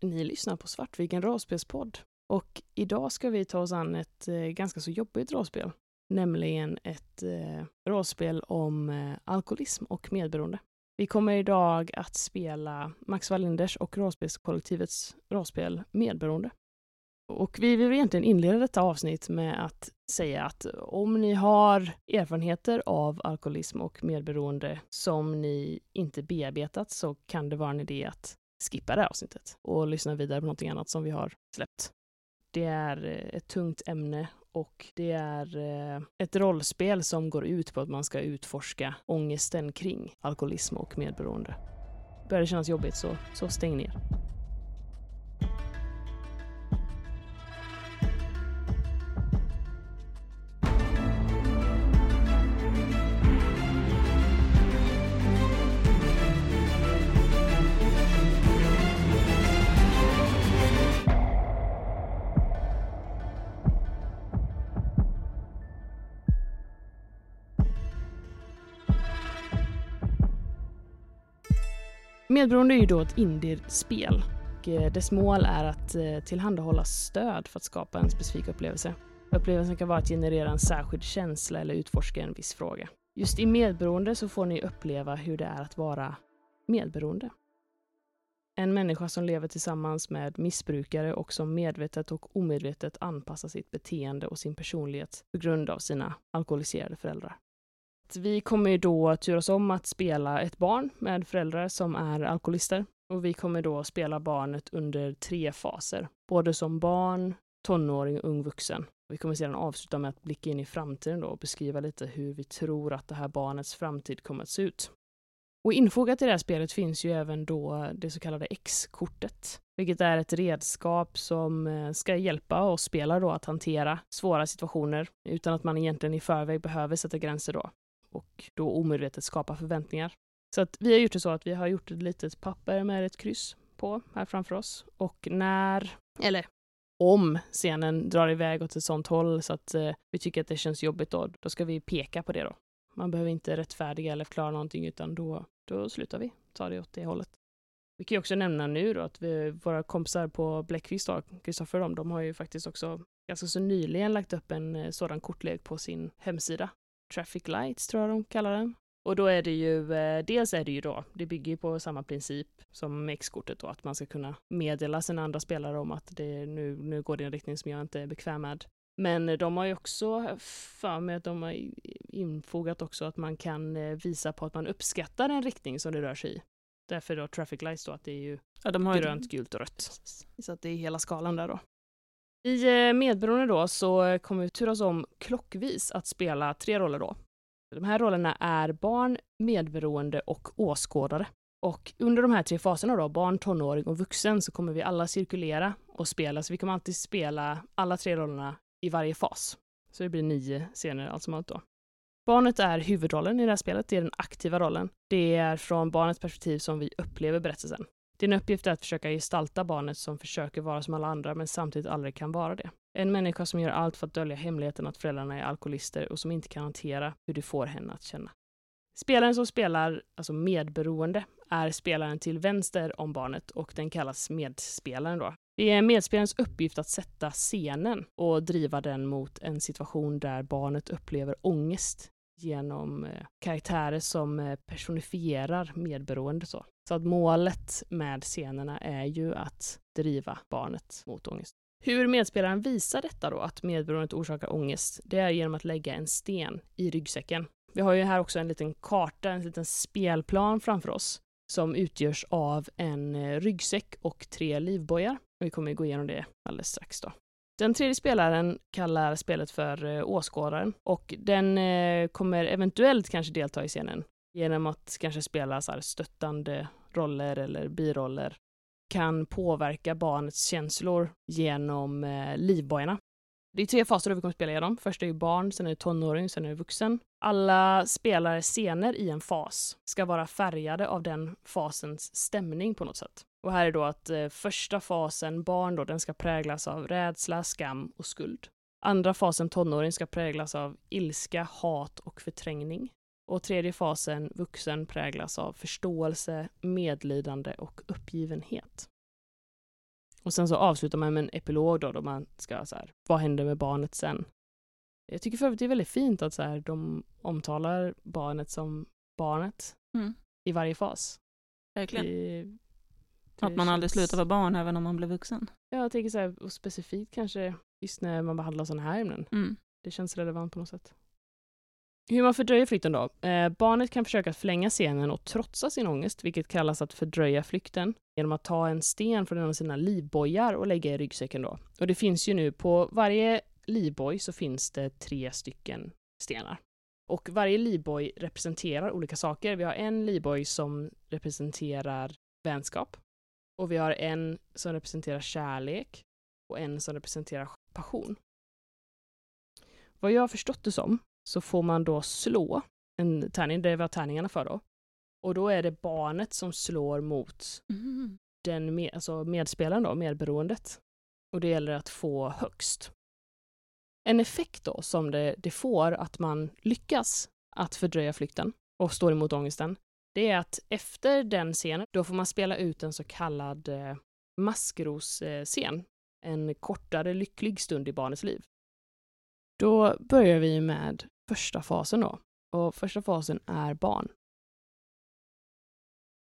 Ni lyssnar på Svartviken rollspelspodd och idag ska vi ta oss an ett eh, ganska så jobbigt rollspel, nämligen ett eh, rollspel om eh, alkoholism och medberoende. Vi kommer idag att spela Max Wallinders och rollspelskollektivets rollspel Medberoende. Och vi vill egentligen inleda detta avsnitt med att säga att om ni har erfarenheter av alkoholism och medberoende som ni inte bearbetat så kan det vara en idé att skippa det här avsnittet och lyssna vidare på någonting annat som vi har släppt. Det är eh, ett tungt ämne och det är eh, ett rollspel som går ut på att man ska utforska ångesten kring alkoholism och medberoende. Börjar det kännas jobbigt så, så stäng ner. Medberoende är ju då ett indie-spel. Och eh, dess mål är att eh, tillhandahålla stöd för att skapa en specifik upplevelse. Upplevelsen kan vara att generera en särskild känsla eller utforska en viss fråga. Just i medberoende så får ni uppleva hur det är att vara medberoende. En människa som lever tillsammans med missbrukare och som medvetet och omedvetet anpassar sitt beteende och sin personlighet på grund av sina alkoholiserade föräldrar. Vi kommer ju då turas om att spela ett barn med föräldrar som är alkoholister. Och vi kommer då spela barnet under tre faser, både som barn, tonåring och ung vuxen. Vi kommer sedan avsluta med att blicka in i framtiden då och beskriva lite hur vi tror att det här barnets framtid kommer att se ut. Och infogat i det här spelet finns ju även då det så kallade X-kortet, vilket är ett redskap som eh, ska hjälpa oss spelare då att hantera svåra situationer utan att man egentligen i förväg behöver sätta gränser då och då omedvetet skapa förväntningar. Så att vi har gjort det så att vi har gjort ett litet papper med ett kryss på här framför oss och när, eller om scenen drar iväg åt ett sånt håll så att eh, vi tycker att det känns jobbigt då, då ska vi peka på det då. Man behöver inte rättfärdiga eller förklara någonting utan då, då slutar vi ta det åt det hållet. Vi kan ju också nämna nu då att vi, våra kompisar på Bläckfisk, Kristoffer och de, de har ju faktiskt också ganska så nyligen lagt upp en eh, sådan kortlek på sin hemsida Traffic Lights tror jag de kallar den. Och då är det ju, eh, dels är det ju då, det bygger ju på samma princip som X-kortet då, att man ska kunna meddela sina andra spelare om att det nu, nu går det i en riktning som jag inte är bekväm med. Men de har ju också för mig att de har infogat också att man kan eh, visa på att man uppskattar en riktning som det rör sig i. Därför då traffic lights då, att det är ju ja, de har grönt, gult och rött. Så att det är hela skalan där då. I eh, Medberoende då så kommer vi turas om klockvis att spela tre roller då. De här rollerna är barn, medberoende och åskådare. Och under de här tre faserna då, barn, tonåring och vuxen, så kommer vi alla cirkulera och spela. Så vi kommer alltid spela alla tre rollerna i varje fas. Så det blir nio scener allt som allt då. Barnet är huvudrollen i det här spelet, det är den aktiva rollen. Det är från barnets perspektiv som vi upplever berättelsen. Din uppgift är att försöka gestalta barnet som försöker vara som alla andra men samtidigt aldrig kan vara det. En människa som gör allt för att dölja hemligheten att föräldrarna är alkoholister och som inte kan hantera hur du får henne att känna. Spelaren som spelar, alltså medberoende, är spelaren till vänster om barnet och den kallas medspelaren då. Det är medspelarens uppgift att sätta scenen och driva den mot en situation där barnet upplever ångest genom eh, karaktärer som eh, personifierar medberoende. Så. så att målet med scenerna är ju att driva barnet mot ångest. Hur medspelaren visar detta då, att medberoendet orsakar ångest, det är genom att lägga en sten i ryggsäcken. Vi har ju här också en liten karta, en liten spelplan framför oss som utgörs av en eh, ryggsäck och tre livbojar. Vi kommer gå igenom det alldeles strax då. Den tredje spelaren kallar spelet för eh, åskådaren och den eh, kommer eventuellt kanske delta i scenen genom att kanske spela så stöttande roller eller biroller kan påverka barnets känslor genom eh, livbojarna. Det är tre faser vi kommer spela igenom. Först är det barn, sen är det tonåring, sen är det vuxen. Alla spelare scener i en fas ska vara färgade av den fasens stämning på något sätt. Och här är då att eh, första fasen, barn då, den ska präglas av rädsla, skam och skuld. Andra fasen, tonåring, ska präglas av ilska, hat och förträngning. Och tredje fasen, vuxen, präglas av förståelse, medlidande och uppgivenhet. Och sen så avslutar man med en epilog då, då man ska så här, vad händer med barnet sen? Jag tycker för övrigt det är väldigt fint att så här, de omtalar barnet som barnet Mm. i varje fas. Verkligen. Att man aldrig slutar vara barn även om man blir vuxen. Ja, jag tänker så här, och specifikt kanske just när man behandlar sådana här ämnen. Mm. Det känns relevant på något sätt. Hur man fördröjer flykten då? Eh, barnet kan försöka förlänga scenen och trotsa sin ångest, vilket kallas att fördröja flykten, genom att ta en sten från en av sina livbojar och lägga i ryggsäcken då. Och det finns ju nu på varje livboj så finns det tre stycken stenar. Och varje livboj representerar olika saker. Vi har en livboj som representerar vänskap. Och vi har en som representerar kärlek och en som representerar passion. Vad jag har förstått det som så får man då slå en tärning, det vad tärningarna för då. Och då är det barnet som slår mot Mm. den med, alltså medspelaren då, medberoendet. Och det gäller att få högst. En effekt då som det, det får att man lyckas att fördröja flykten och står emot ångesten, det är att efter den scenen, då får man spela ut en så kallad eh. En kortare lycklig stund i barnets liv. Då börjar vi med första fasen då. Och första fasen är barn.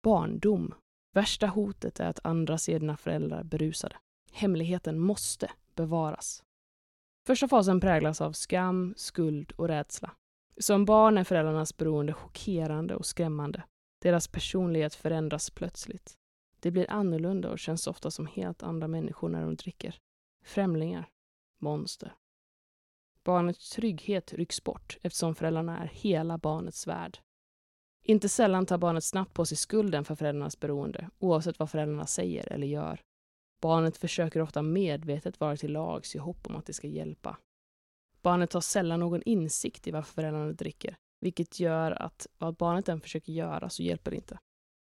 Barndom. Värsta hotet är att andra ser dina föräldrar berusade. Hemligheten måste bevaras. Första fasen präglas av skam, skuld och rädsla. Som barn är föräldrarnas beroende chockerande och skrämmande. Deras personlighet förändras plötsligt. Det blir annorlunda och känns ofta som helt andra människor när de dricker. Främlingar. Monster. Barnets trygghet rycks bort eftersom föräldrarna är hela barnets värld. Inte sällan tar barnet snabbt på sig skulden för föräldrarnas beroende, oavsett vad föräldrarna säger eller gör. Barnet försöker ofta medvetet vara till lags i hopp om att det ska hjälpa. Barnet har sällan någon insikt i varför föräldrarna dricker, vilket gör att vad barnet än försöker göra så hjälper det inte.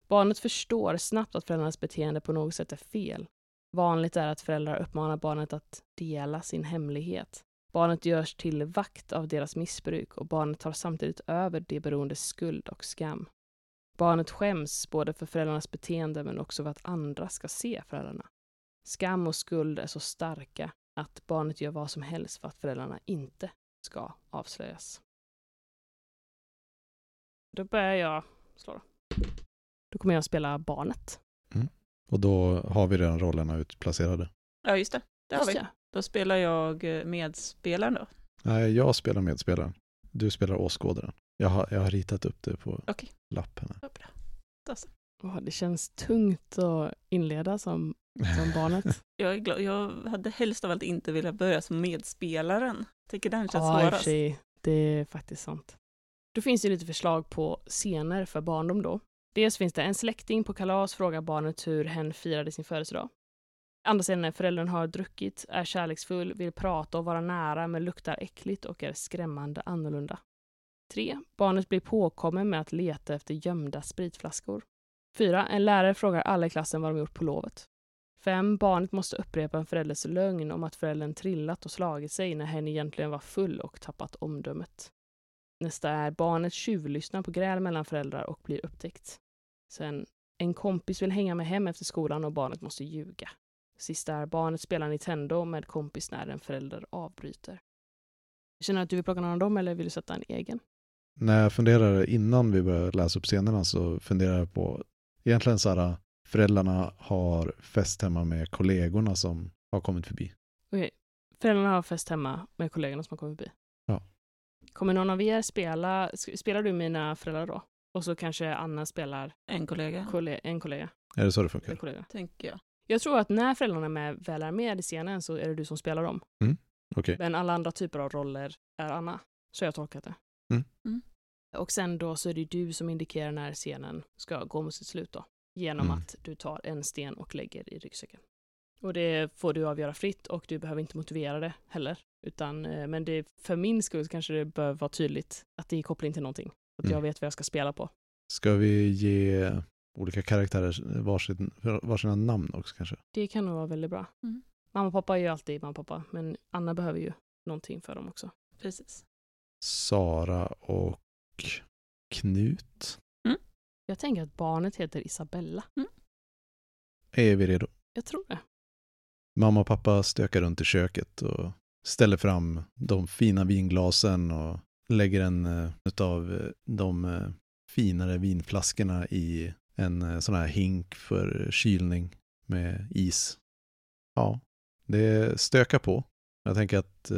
Barnet förstår snabbt att föräldrarnas beteende på något sätt är fel. Vanligt är att föräldrar uppmanar barnet att dela sin hemlighet. Barnet görs till vakt av deras missbruk och barnet tar samtidigt över det beroendes skuld och skam. Barnet skäms både för föräldrarnas beteende men också för att andra ska se föräldrarna. Skam och skuld är så starka att barnet gör vad som helst för att föräldrarna inte ska avslöjas. Då börjar jag slå. Då, då kommer jag spela barnet. Och då har vi redan rollerna utplacerade. Ja, just det. Det har Just vi. det. Då spelar jag eh, medspelaren då. Nej, jag spelar medspelaren. Du spelar åskådaren. Jag har, jag har ritat upp det på Okej. lappen. här. Vad bra. Åh, det känns tungt att inleda som, som barnet. Jag är glad. Jag hade helst av allt inte velat börja som medspelaren. Tycker den känns Ja, svårast. sig, det är faktiskt sant. Då finns det lite förslag på scener för barndom då. Dels finns det en släkting på kalas frågar barnet hur hen firade sin födelsedag. Andra scenen är föräldern har druckit, är kärleksfull, vill prata och vara nära men luktar äckligt och är skrämmande annorlunda. 3. Barnet blir påkommen med att leta efter gömda spritflaskor. 4. En lärare frågar alla i klassen vad de gjort på lovet. 5. Barnet måste upprepa en förälders lögn om att föräldern trillat och slagit sig när hen egentligen var full och tappat omdömet. Nästa är barnet tjuvlyssnar på gräl mellan föräldrar och blir upptäckt. Sen, en kompis vill hänga med hem efter skolan och barnet måste ljuga. Sista är barnet spelar Nintendo med kompis när en förälder avbryter. Känner du att du vill plocka någon av dem eller vill du sätta en egen? När jag funderar innan vi börjar läsa upp scenerna så funderar jag på egentligen så här föräldrarna har fest hemma med kollegorna som har kommit förbi. Okej. Föräldrarna har fest hemma med kollegorna som har kommit förbi. Ja. Kommer någon av er spela, spelar du mina föräldrar då? Och så kanske Anna spelar En kollega, kolle- en kollega. Är det så det funkar? kollega. tänker jag. Jag tror att när föräldrarna är med, väl är med i scenen så är det du som spelar dem. Okej. Men alla andra typer av roller är Anna. Så har jag tolkat det. Mm. Mm. Och sen då så är det du som indikerar när scenen ska gå mot sitt slut då. Genom Mm. att du tar en sten och lägger i ryggsäcken. Och det får du avgöra fritt och du behöver inte motivera det heller. Utan, eh, men det, för min skull kanske det bör vara tydligt att det är koppling till någonting. Att jag Mm. vet vad jag ska spela på. Ska vi ge olika karaktärer varsin, varsina namn också kanske? Det kan nog vara väldigt bra. Mm. Mamma och pappa är ju alltid mamma och pappa, men Anna behöver ju någonting för dem också. Precis. Sara och Knut. Jag tänker att barnet heter Isabella. Är vi redo? Jag tror det. mamma och pappa stökar runt i köket och ställer fram de fina vinglasen och lägger en eh, av eh, de eh, finare vinflaskorna i en sån här hink för kylning med is. Ja, det stökar på. Jag tänker att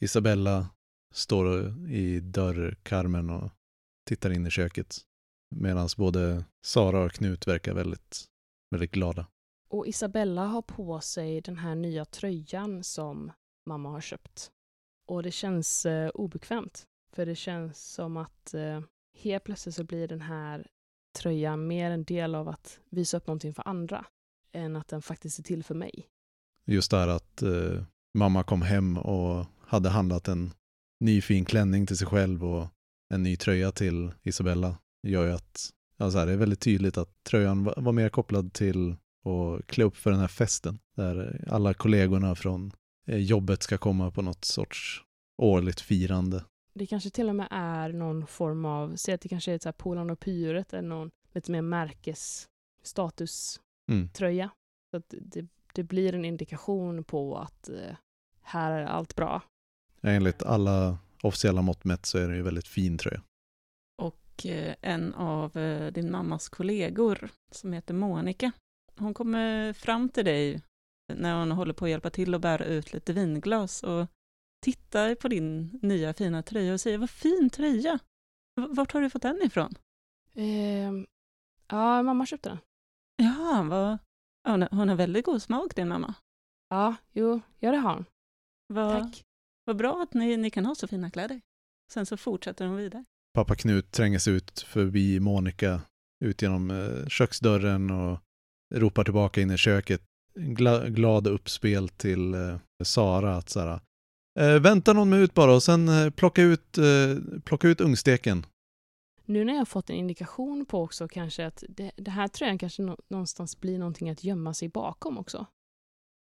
Isabella står i dörrkarmen och tittar in i köket. Medan både Sara och Knut verkar väldigt, väldigt glada. Och Isabella har på sig den här nya tröjan som mamma har köpt. Och det känns eh, obekvämt. För det känns som att eh, helt plötsligt så blir den här tröjan mer en del av att visa upp någonting för andra än att den faktiskt är till för mig. Just det här att eh, mamma kom hem och hade handlat en ny fin klänning till sig själv och en ny tröja till Isabella gör ju att alltså här, det är väldigt tydligt att tröjan var, var mer kopplad till att klä upp för den här festen där alla kollegorna från eh, jobbet ska komma på något sorts årligt firande. Det kanske till och med är någon form av, säg att det kanske är Polarn och Pyret eller någon lite mer märkesstatuströja. Mm. Så att det, det blir en indikation på att eh, här är allt bra. Enligt alla officiella mått mätt så är det en väldigt fin tröja. Och eh, en av eh, din mammas kollegor som heter Monica, hon kommer fram till dig när hon håller på att hjälpa till att bära ut lite vinglas och tittar på din nya fina tröja och säger vad fin tröja! Vart har du fått den ifrån? Eh, ja, mamma köpte den. Ja, vad, hon, har, hon har väldigt god smak din mamma. Ja, jo, ja det har hon. Vad, Tack. Vad bra att ni, ni kan ha så fina kläder. Sen så fortsätter hon vidare. Pappa Knut tränger sig ut förbi Monica, ut genom eh, köksdörren och ropar tillbaka in i köket. Gla, glad uppspel till eh, Sara att så här, eh, vänta någon minut bara och sen plocka, ut, eh, plocka ut ungsteken. Nu när jag fått en indikation på också kanske att det, det här tröjan kanske nå, någonstans blir någonting att gömma sig bakom också.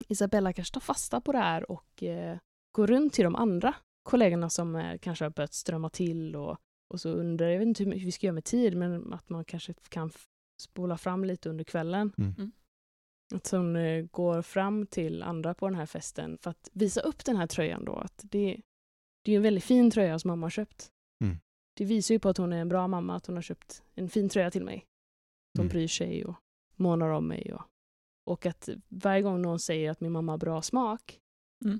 Isabella kanske tar fasta på det här och eh, går runt till de andra kollegorna som eh, kanske har börjat strömma till och, och så undrar, jag vet inte hur vi ska göra med tid, men att man kanske kan spola fram lite under kvällen. Mm. mm. Att hon eh, går fram till andra på den här festen för att visa upp den här tröjan då. Att det, det är en väldigt fin tröja som mamma har köpt. Mm. Det visar ju på att hon är en bra mamma, att hon har köpt en fin tröja till mig. Som mm. bryr sig och månar om mig. Och, och att varje gång någon säger att min mamma har bra smak mm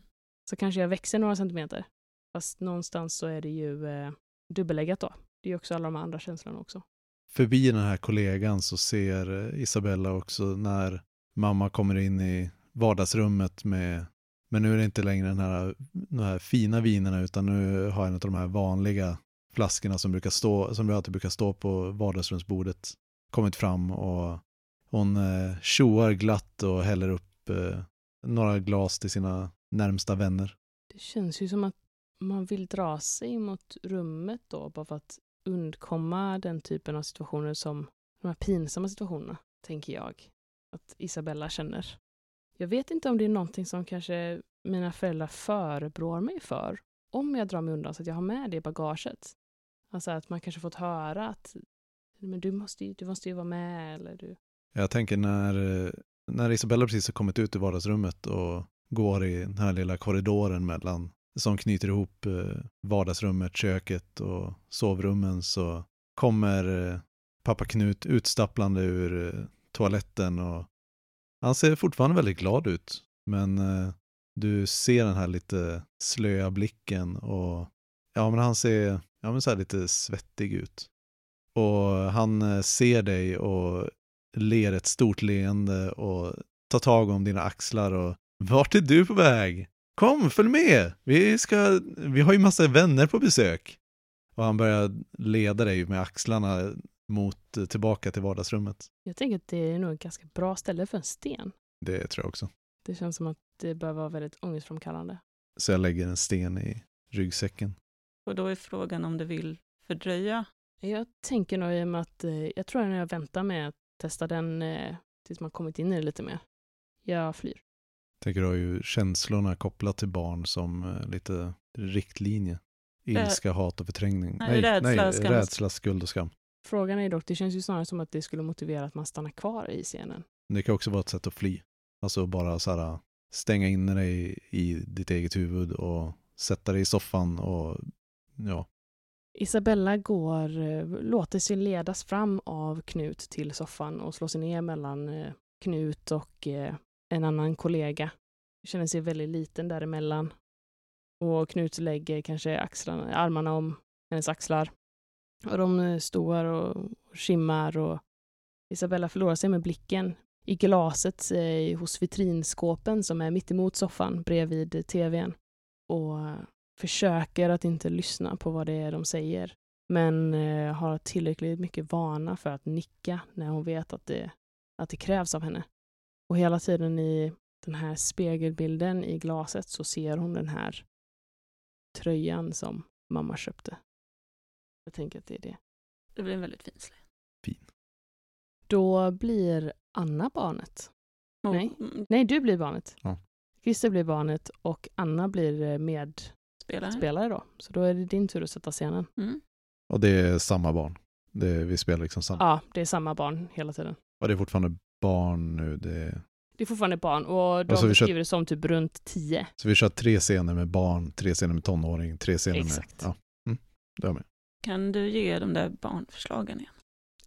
så kanske jag växer några centimeter. Fast någonstans så är det ju eh, dubbelläggat då. Det är ju också alla de andra känslorna också förbi den här kollegan så ser eh, Isabella också när mamma kommer in i vardagsrummet med, men nu är det inte längre den här, de här fina vinerna utan nu har en av de här vanliga flaskorna som brukar stå, som alltid brukar stå på vardagsrumsbordet kommit fram och hon eh, tjoar glatt och häller upp eh, några glas till sina närmsta vänner. Det känns ju som att man vill dra sig mot rummet då, bara för att undkomma den typen av situationer som de här pinsamma situationerna, tänker jag att Isabella känner. Jag vet inte om det är någonting som kanske mina föräldrar förebrår mig för om jag drar mig undan så att jag har med det i bagaget. Alltså att man kanske fått höra att men du, måste ju, du måste ju vara med eller du. Jag tänker när, när Isabella precis har kommit ut i vardagsrummet och går i den här lilla korridoren mellan som knyter ihop eh, vardagsrummet, köket och sovrummen så kommer eh, pappa Knut utstapplande ur eh, toaletten och han ser fortfarande väldigt glad ut. Men du ser den här lite slöa blicken och ja, men han ser ja, men så lite svettig ut. Och han ser dig och ler ett stort leende och tar tag om dina axlar och vart är du på väg? Kom, följ med! Vi, ska, vi har ju massa vänner på besök. Och han börjar leda dig med axlarna mot, tillbaka till vardagsrummet. Jag tänker att det är nog ett ganska bra ställe för en sten. Det tror jag också. Det känns som att det bör vara väldigt ångestframkallande. Så jag lägger en sten i ryggsäcken. Och då är frågan om du vill fördröja? Jag tänker nog i och med att eh, jag tror att jag väntar med att testa den eh, tills man kommit in i det lite mer. Jag flyr tänker du har ju känslorna kopplat till barn som eh, lite riktlinje. Ilska, hat och förträngning. Nej, nej, rädsla, nej, skam. rädsla, skuld och skam. Frågan är dock, det känns ju snarare som att det skulle motivera att man stannar kvar i scenen. Det kan också vara ett sätt att fly. Alltså bara så här, stänga in dig i ditt eget huvud och sätta dig i soffan och ja, Isabella går, eh, låter sig ledas fram av Knut till soffan och slår sig ner mellan eh, Knut och eh, en annan kollega. Känner sig väldigt liten däremellan. Och Knut lägger kanske axlarna, armarna om hennes axlar. Och de eh, står och skimmar och Isabella förlorar sig med blicken i glaset eh, hos vitrinskåpen som är mittemot soffan bredvid tvn. Och försöker att inte lyssna på vad det är de säger. Men eh, har tillräckligt mycket vana för att nicka när hon vet att det, att det krävs av henne. Och hela tiden i den här spegelbilden i glaset så ser hon den här tröjan som mamma köpte. Jag tänker att det är det. Det blir en väldigt fin slöja. Då blir Anna barnet. Och- Nej. mm, Nej, du blir barnet. Ja. Christer blir barnet och Anna blir eh, medspelare Spelare. då. Så då är det din tur att sätta scenen. Mm. och det är samma barn. Det, vi spelar liksom samma. Ja, det är samma barn hela tiden. Och det är fortfarande barn nu. Det, Det är fortfarande barn och de Och så vi kör- beskriver det som typ runt tio. så vi kör tre scener med barn, tre scener med tonåring, tre scener Exakt. med... Ja, mm, det har med. Kan du ge de där barnförslagen igen?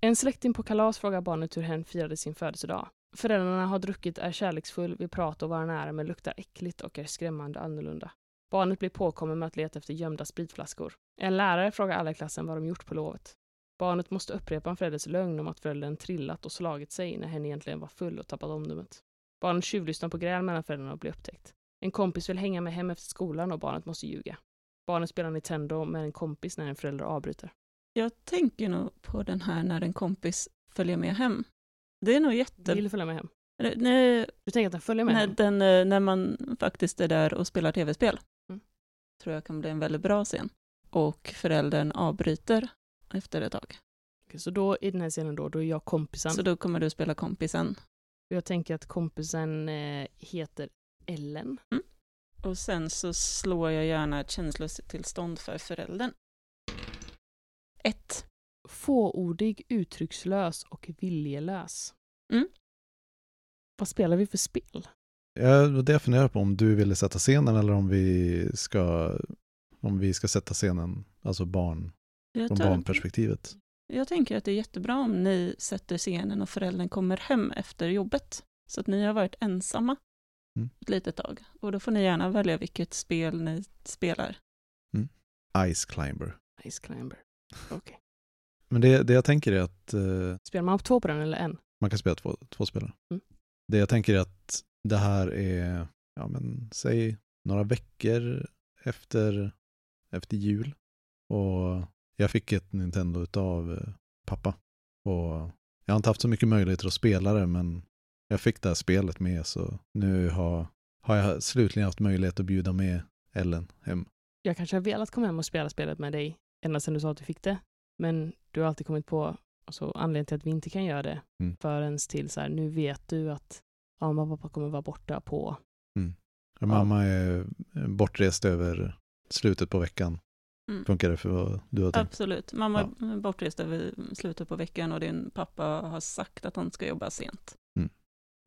En släkting på kalas frågar barnet hur hen firade sin födelsedag. Föräldrarna har druckit, är kärleksfull, vill prata och vara nära men luktar äckligt och är skrämmande annorlunda. Barnet blir påkommen med att leta efter gömda spritflaskor. En lärare frågar alla i klassen vad de gjort på lovet. Barnet måste upprepa en förälders lögn om att föräldern trillat och slagit sig när hen egentligen var full och tappat omdömet. Barnet tjuvlyssnar på gräl mellan föräldrarna och blir upptäckt. En kompis vill hänga med hem efter skolan och barnet måste ljuga. Barnet spelar Nintendo med en kompis när en förälder avbryter. Jag tänker nog på den här när en kompis följer med hem. Det är nog jätte... Vill följa med hem. Nej, Du tänker att den följer med när, hem? den, eh, när man faktiskt är där och spelar tv-spel. Mm. Tror jag kan bli en väldigt bra scen. Och föräldern avbryter efter ett tag. Okej, Så då i den här scenen då, då är jag kompisen. Så då kommer du spela kompisen. Jag tänker att kompisen eh, heter Ellen. Och sen så slår jag gärna ett känslotillstånd för föräldern. Ett. Fåordig, uttryckslös och viljelös. Mm. Vad spelar vi för spel? Ja, det var det jag funderar på, om du ville sätta scenen eller om vi ska, om vi ska sätta scenen, alltså barn, Jag, från barnperspektivet. jag tänker att det är jättebra om ni sätter scenen och föräldern kommer hem efter jobbet. Så att ni har varit ensamma Mm. ett litet tag. Och då får ni gärna välja vilket spel ni spelar. Ice Climber. Ice Climber. Okej. Men det, det jag tänker är att eh, Spelar man två på den eller en? man kan spela två, två spelare. Mm. Det jag tänker är att det här är, ja men säg några veckor efter, efter jul. Och jag fick ett Nintendo av eh, pappa. Och jag har inte haft så mycket möjligheter att spela det, men jag fick det här spelet med så nu har, har jag slutligen haft möjlighet att bjuda med Ellen hem. Jag kanske har velat komma hem och spela spelet med dig ända sedan du sa att du fick det. Men du har alltid kommit på alltså, anledningen till att vi inte kan göra det Mm. förrän till så här, nu vet du att ja, mamma och pappa kommer vara borta på Och Mamma är bortrest över slutet på veckan. Mm. Funkar det för vad du har tänkt? Absolut. Mamma är bortrest över slutet på veckan och din pappa har sagt att han ska jobba sent.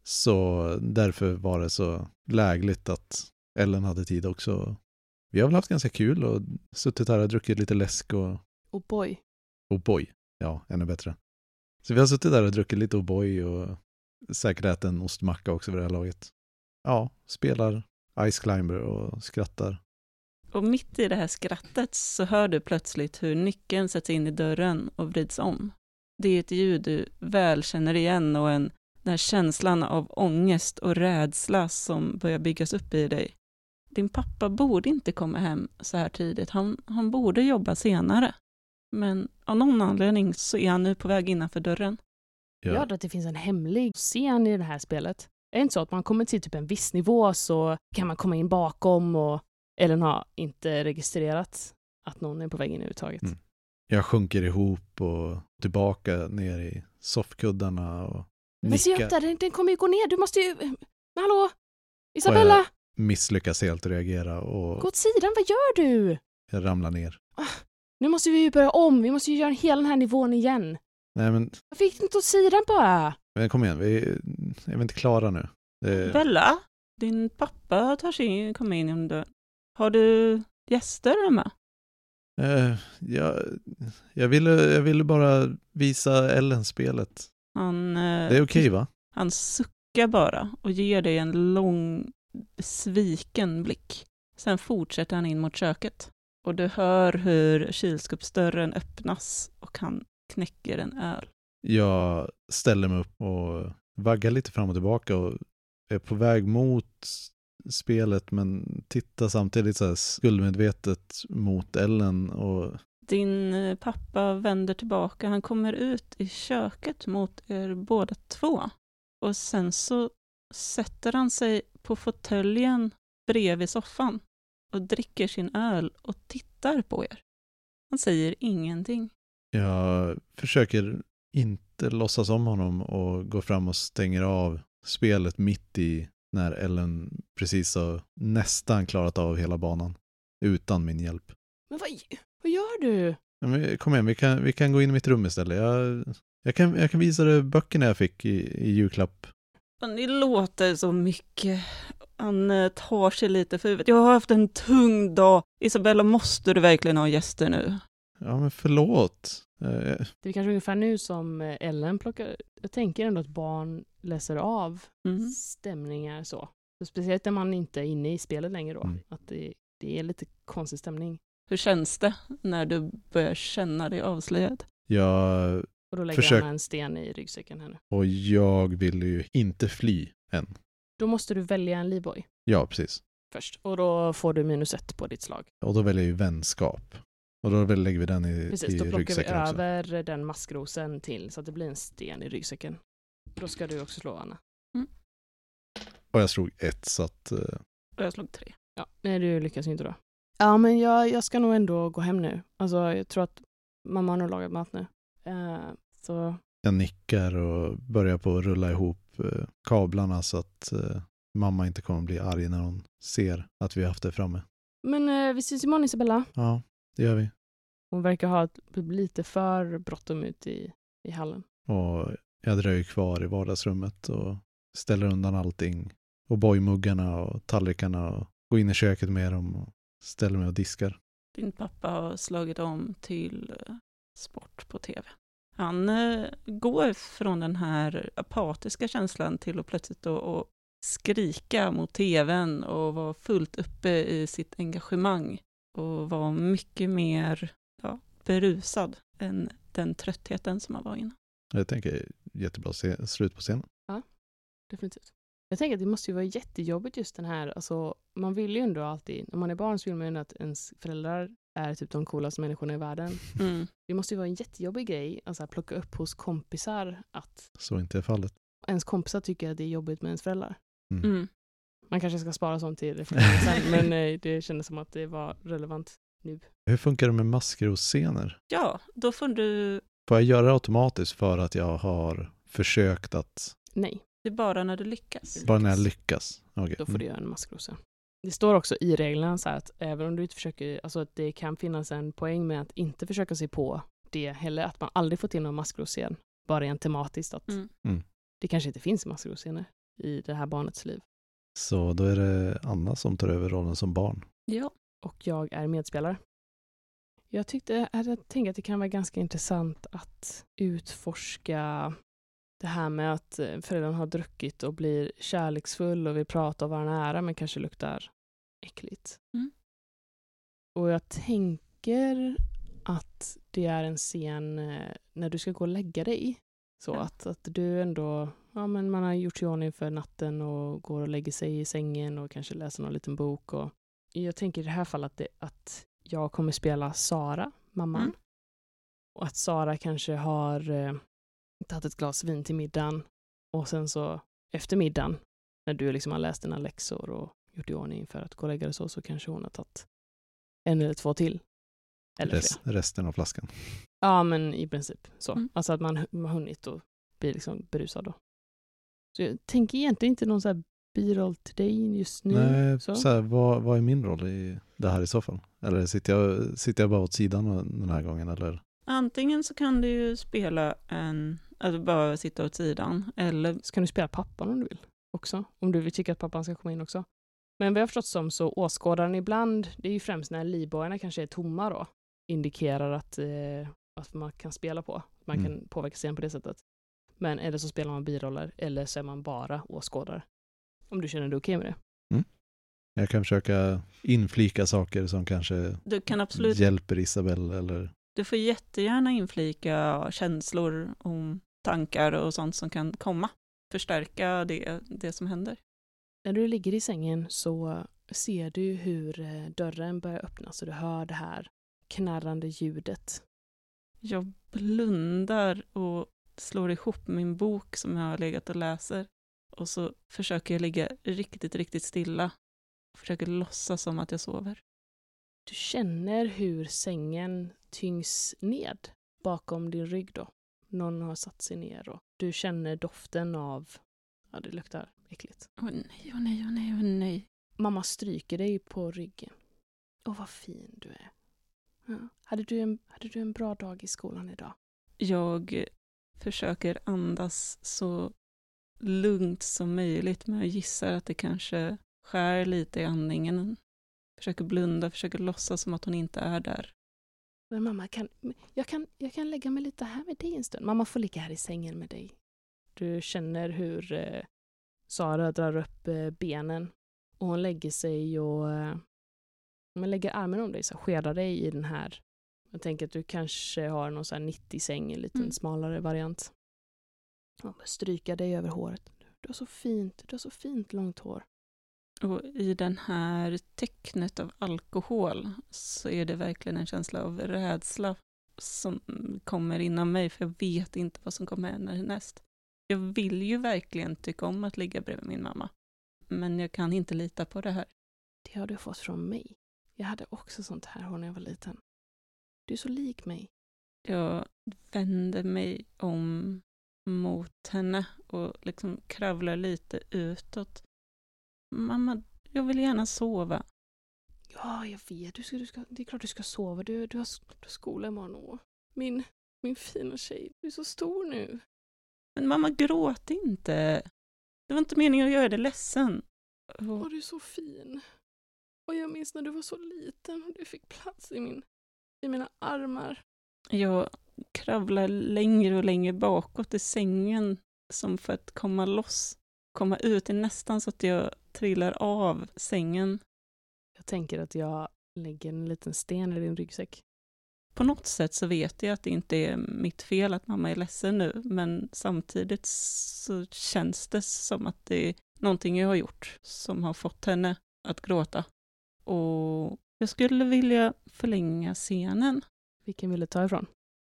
Så därför var det så lägligt att Ellen hade tid också. Vi har väl haft ganska kul och suttit här och druckit lite läsk och Oh boy. O'boy. Ja, ännu bättre. Så vi har suttit där och druckit lite O'boy och säkert ätit en ostmacka också vid det här laget. Ja, spelar Ice Climber och skrattar. Och mitt i det här skrattet så hör du plötsligt hur nyckeln sätts in i dörren och vrids om. Det är ett ljud du väl känner igen och en, den här känslan av ångest och rädsla som börjar byggas upp i dig. Din pappa borde inte komma hem så här tidigt, han, han borde jobba senare. Men av någon anledning så är han nu på väg innanför dörren. Jag hörde att det finns en hemlig scen i det här spelet. Är det inte så att man kommer till typ en viss nivå så kan man komma in bakom och Ellen har inte registrerat att någon är på väg in överhuvudtaget. Mm. Jag sjunker ihop och tillbaka ner i soffkuddarna och Men se upp nickar. där, den, den kommer ju gå ner. Du måste ju... Men hallå? Isabella, Misslyckas helt att reagera och gå åt sidan. Vad gör du? jag ramlar ner. Nu måste vi ju börja om. Vi måste ju göra hela den här nivån igen. Nej men, gick du inte åt sidan bara? men kom igen, vi är vi är inte klara nu. Det, Bella, Din pappa tar sig in, kommer in genom dörren. Har du gäster hemma? Eh, jag, jag, ville, jag ville bara visa Ellen spelet. Han, eh, Det är okej va? han suckar bara och ger dig en lång besviken blick. Sen fortsätter han in mot köket. Och du hör hur kylskåpsdörren öppnas och han knäcker en öl. Jag ställer mig upp och vaggar lite fram och tillbaka och är på väg mot spelet men tittar samtidigt så skuldmedvetet mot Ellen och Din eh, pappa vänder tillbaka, han kommer ut i köket mot er båda två. Och sen så sätter han sig på fåtöljen bredvid soffan och dricker sin öl och tittar på er. Han säger ingenting. jag försöker inte låtsas om honom och går fram och stänger av spelet mitt i när Ellen precis har nästan klarat av hela banan utan min hjälp. Men vad, vad gör du? Ja, men Kom igen, vi kan, vi kan gå in i mitt rum istället. Jag, jag, kan, jag kan visa dig böckerna jag fick i, i julklapp. Ni låter så mycket. Han tar sig lite för huvudet. Jag har haft en tung dag. Isabella, måste du verkligen ha gäster nu? Ja, men förlåt. Eh, Det är kanske ungefär nu som Ellen plockar... Jag tänker ändå att barn läser av Mm. stämningar så. så. Speciellt när man inte är inne i spelet längre då. Mm. Att det, det är lite konstig stämning. Hur känns det när du börjar känna dig avslöjad? Jag, Och då lägger Försök- han en sten i ryggsäcken här nu. och jag vill ju inte fly än. Då måste du välja en livboj Ja, precis. först. Och då får du minus ett på ditt slag. Och då väljer jag ju vänskap. Och då lägger vi den i, Precis, i då plockar vi ryggsäcken också. över den maskrosen till så att det blir en sten i ryggsäcken. Då ska du också slå Anna. Och jag slog ett så att eh, Och jag slog tre. Ja, nej du lyckas ju inte då. Ja, men jag, jag ska nog ändå gå hem nu. Alltså, jag tror att mamma har nog lagat mat nu. Eh, så jag nickar och börjar på att rulla ihop eh, kablarna så att mamma inte kommer bli arg när hon ser att vi har haft det framme. Men vi ses imorgon Isabella. Ja, det gör vi. Hon verkar ha ett, lite för bråttom ut i, i hallen. Och jag dröjer kvar i vardagsrummet och ställer undan allting. Och bojmuggarna och tallrikarna och går in i köket med dem och ställer mig och diskar. Din pappa har slagit om till eh, sport på tv. Han eh, går från den här apatiska känslan till att plötsligt då, och skrika mot tvn och vara fullt uppe i sitt engagemang och vara mycket mer ja, berusad än den tröttheten som han var innan. Jag tänker jättebra se, slut på scenen. Definitivt. Jag tänker att det måste ju vara jättejobbigt just den här, alltså man vill ju ändå alltid, när man är barn så vill man ju ändå att ens föräldrar är typ de coolaste människorna i världen. Mm. Det måste ju vara en jättejobbig grej, alltså att plocka upp hos kompisar att Så inte är fallet. ens kompisar tycker att det är jobbigt med ens föräldrar. Mm. Man kanske ska spara sånt till sen, men eh, det kändes som att det var relevant nu. Hur funkar det med maskrosscener? Ja, då får du, Får jag göra det automatiskt för att jag har försökt att, Nej, det är bara när du lyckas. bara när jag lyckas? Okej. då får du Mm. göra en maskrosa. Det står också i reglerna så här att även om du inte försöker, alltså att det kan finnas en poäng med att inte försöka sig på det heller, att man aldrig får till någon maskrosscen, bara rent tematiskt att Mm. Mm. det kanske inte finns maskrosscener i det här barnets liv. Så då är det Anna som tar över rollen som barn. Ja. och jag är medspelare. Jag tyckte, jag tänkte att det kan vara ganska intressant att utforska det här med att eh, föräldern har druckit och blir kärleksfull och vill prata och vara nära men kanske luktar äckligt. Mm. Och jag tänker att det är en scen eh, när du ska gå och lägga dig. Så Ja. att, att du ändå, ja men man har gjort sig i ordning för natten och går och lägger sig i sängen och kanske läser någon liten bok. Och jag tänker i det här fallet att, det, att jag kommer spela Sara, mamman. Mm. Och att Sara kanske har eh, tagit ett glas vin till middagen och sen så efter middagen när du liksom har läst dina läxor och gjort i ordning för att gå och lägga dig så, så kanske hon har tagit en eller två till. Eller. Rest, resten av flaskan. Ja, men i princip så. Mm. Alltså att man har hunnit och blir liksom berusad då. Så jag tänker egentligen inte någon så här biroll till dig just nu. Nej, så. så. här, vad, vad är min roll i det här i så fall? Eller sitter jag, sitter jag bara åt sidan den här gången? Eller? Antingen så kan du ju spela en, alltså bara sitta åt sidan, eller Så kan du spela pappan om du vill. också, om du vill tycka att pappan ska komma in också. Men vad jag har förstått som så åskådaren ibland, det är ju främst när livbojarna kanske är tomma då, indikerar att, eh, att man kan spela på. Man Mm. kan påverka scenen på det sättet. Men eller så spelar man biroller, eller så är man bara åskådare. Om du känner dig okej med det. Jag kan försöka inflika saker som kanske Du kan absolut, hjälper Isabelle eller du får jättegärna inflika känslor och tankar och sånt som kan komma. Förstärka det, det som händer. När du ligger i sängen så ser du hur eh, dörren börjar öppnas och du hör det här knarrande ljudet. Jag blundar och slår ihop min bok som jag har legat och läser. Och så försöker jag ligga riktigt, riktigt stilla. Försöker låtsas som att jag sover. Du känner hur sängen tyngs ned bakom din rygg då. Någon har satt sig ner och du känner doften av, ja det luktar äckligt. Åh nej, åh nej, åh nej, åh nej. Mamma stryker dig på ryggen. Åh vad fin du är. Ja. Hade, du en, hade du en bra dag i skolan idag? Jag försöker andas så lugnt som möjligt, men jag gissar att det kanske skär lite i andningen. Försöker blunda, försöker låtsas som att hon inte är där. Men mamma, kan, jag, kan, jag kan lägga mig lite här med dig en stund. Mamma får ligga här i sängen med dig. Du känner hur eh, Sara drar upp eh, benen och hon lägger sig och eh, man lägger armen om dig, så skedar dig i den här. Jag tänker att du kanske har någon sån här 90-säng, en liten Mm. smalare variant. Men stryka dig över håret. Du har så fint, du har så fint långt hår. Och i den här tecknet av alkohol så är det verkligen en känsla av rädsla som kommer inom mig, för jag vet inte vad som kommer hända härnäst. Jag vill ju verkligen tycka om att ligga bredvid min mamma, men jag kan inte lita på det här. Det har du fått från mig. Jag hade också sånt här hår när jag var liten. Du är så lik mig. Jag vänder mig om mot henne och liksom kravlar lite utåt. Mamma, jag vill gärna sova. Ja, jag vet. Du ska, du ska, det är klart du ska sova. Du, du, har, du har skola imorgon. Åh, min, min fina tjej, du är så stor nu. Men mamma, gråt inte. Det var inte meningen att göra dig ledsen. Åh, Och du är så fin. Och jag minns när du var så liten och du fick plats i, min, i mina armar. jag kravlar längre och längre bakåt i sängen som för att komma loss. Komma ut. Det är nästan så att jag trillar av sängen. Jag tänker att jag lägger en liten sten i din ryggsäck. På något sätt så vet jag att det inte är mitt fel att mamma är ledsen nu, men samtidigt så känns det som att det är någonting jag har gjort som har fått henne att gråta. Och jag skulle vilja förlänga scenen. Vilken vill du ta ifrån?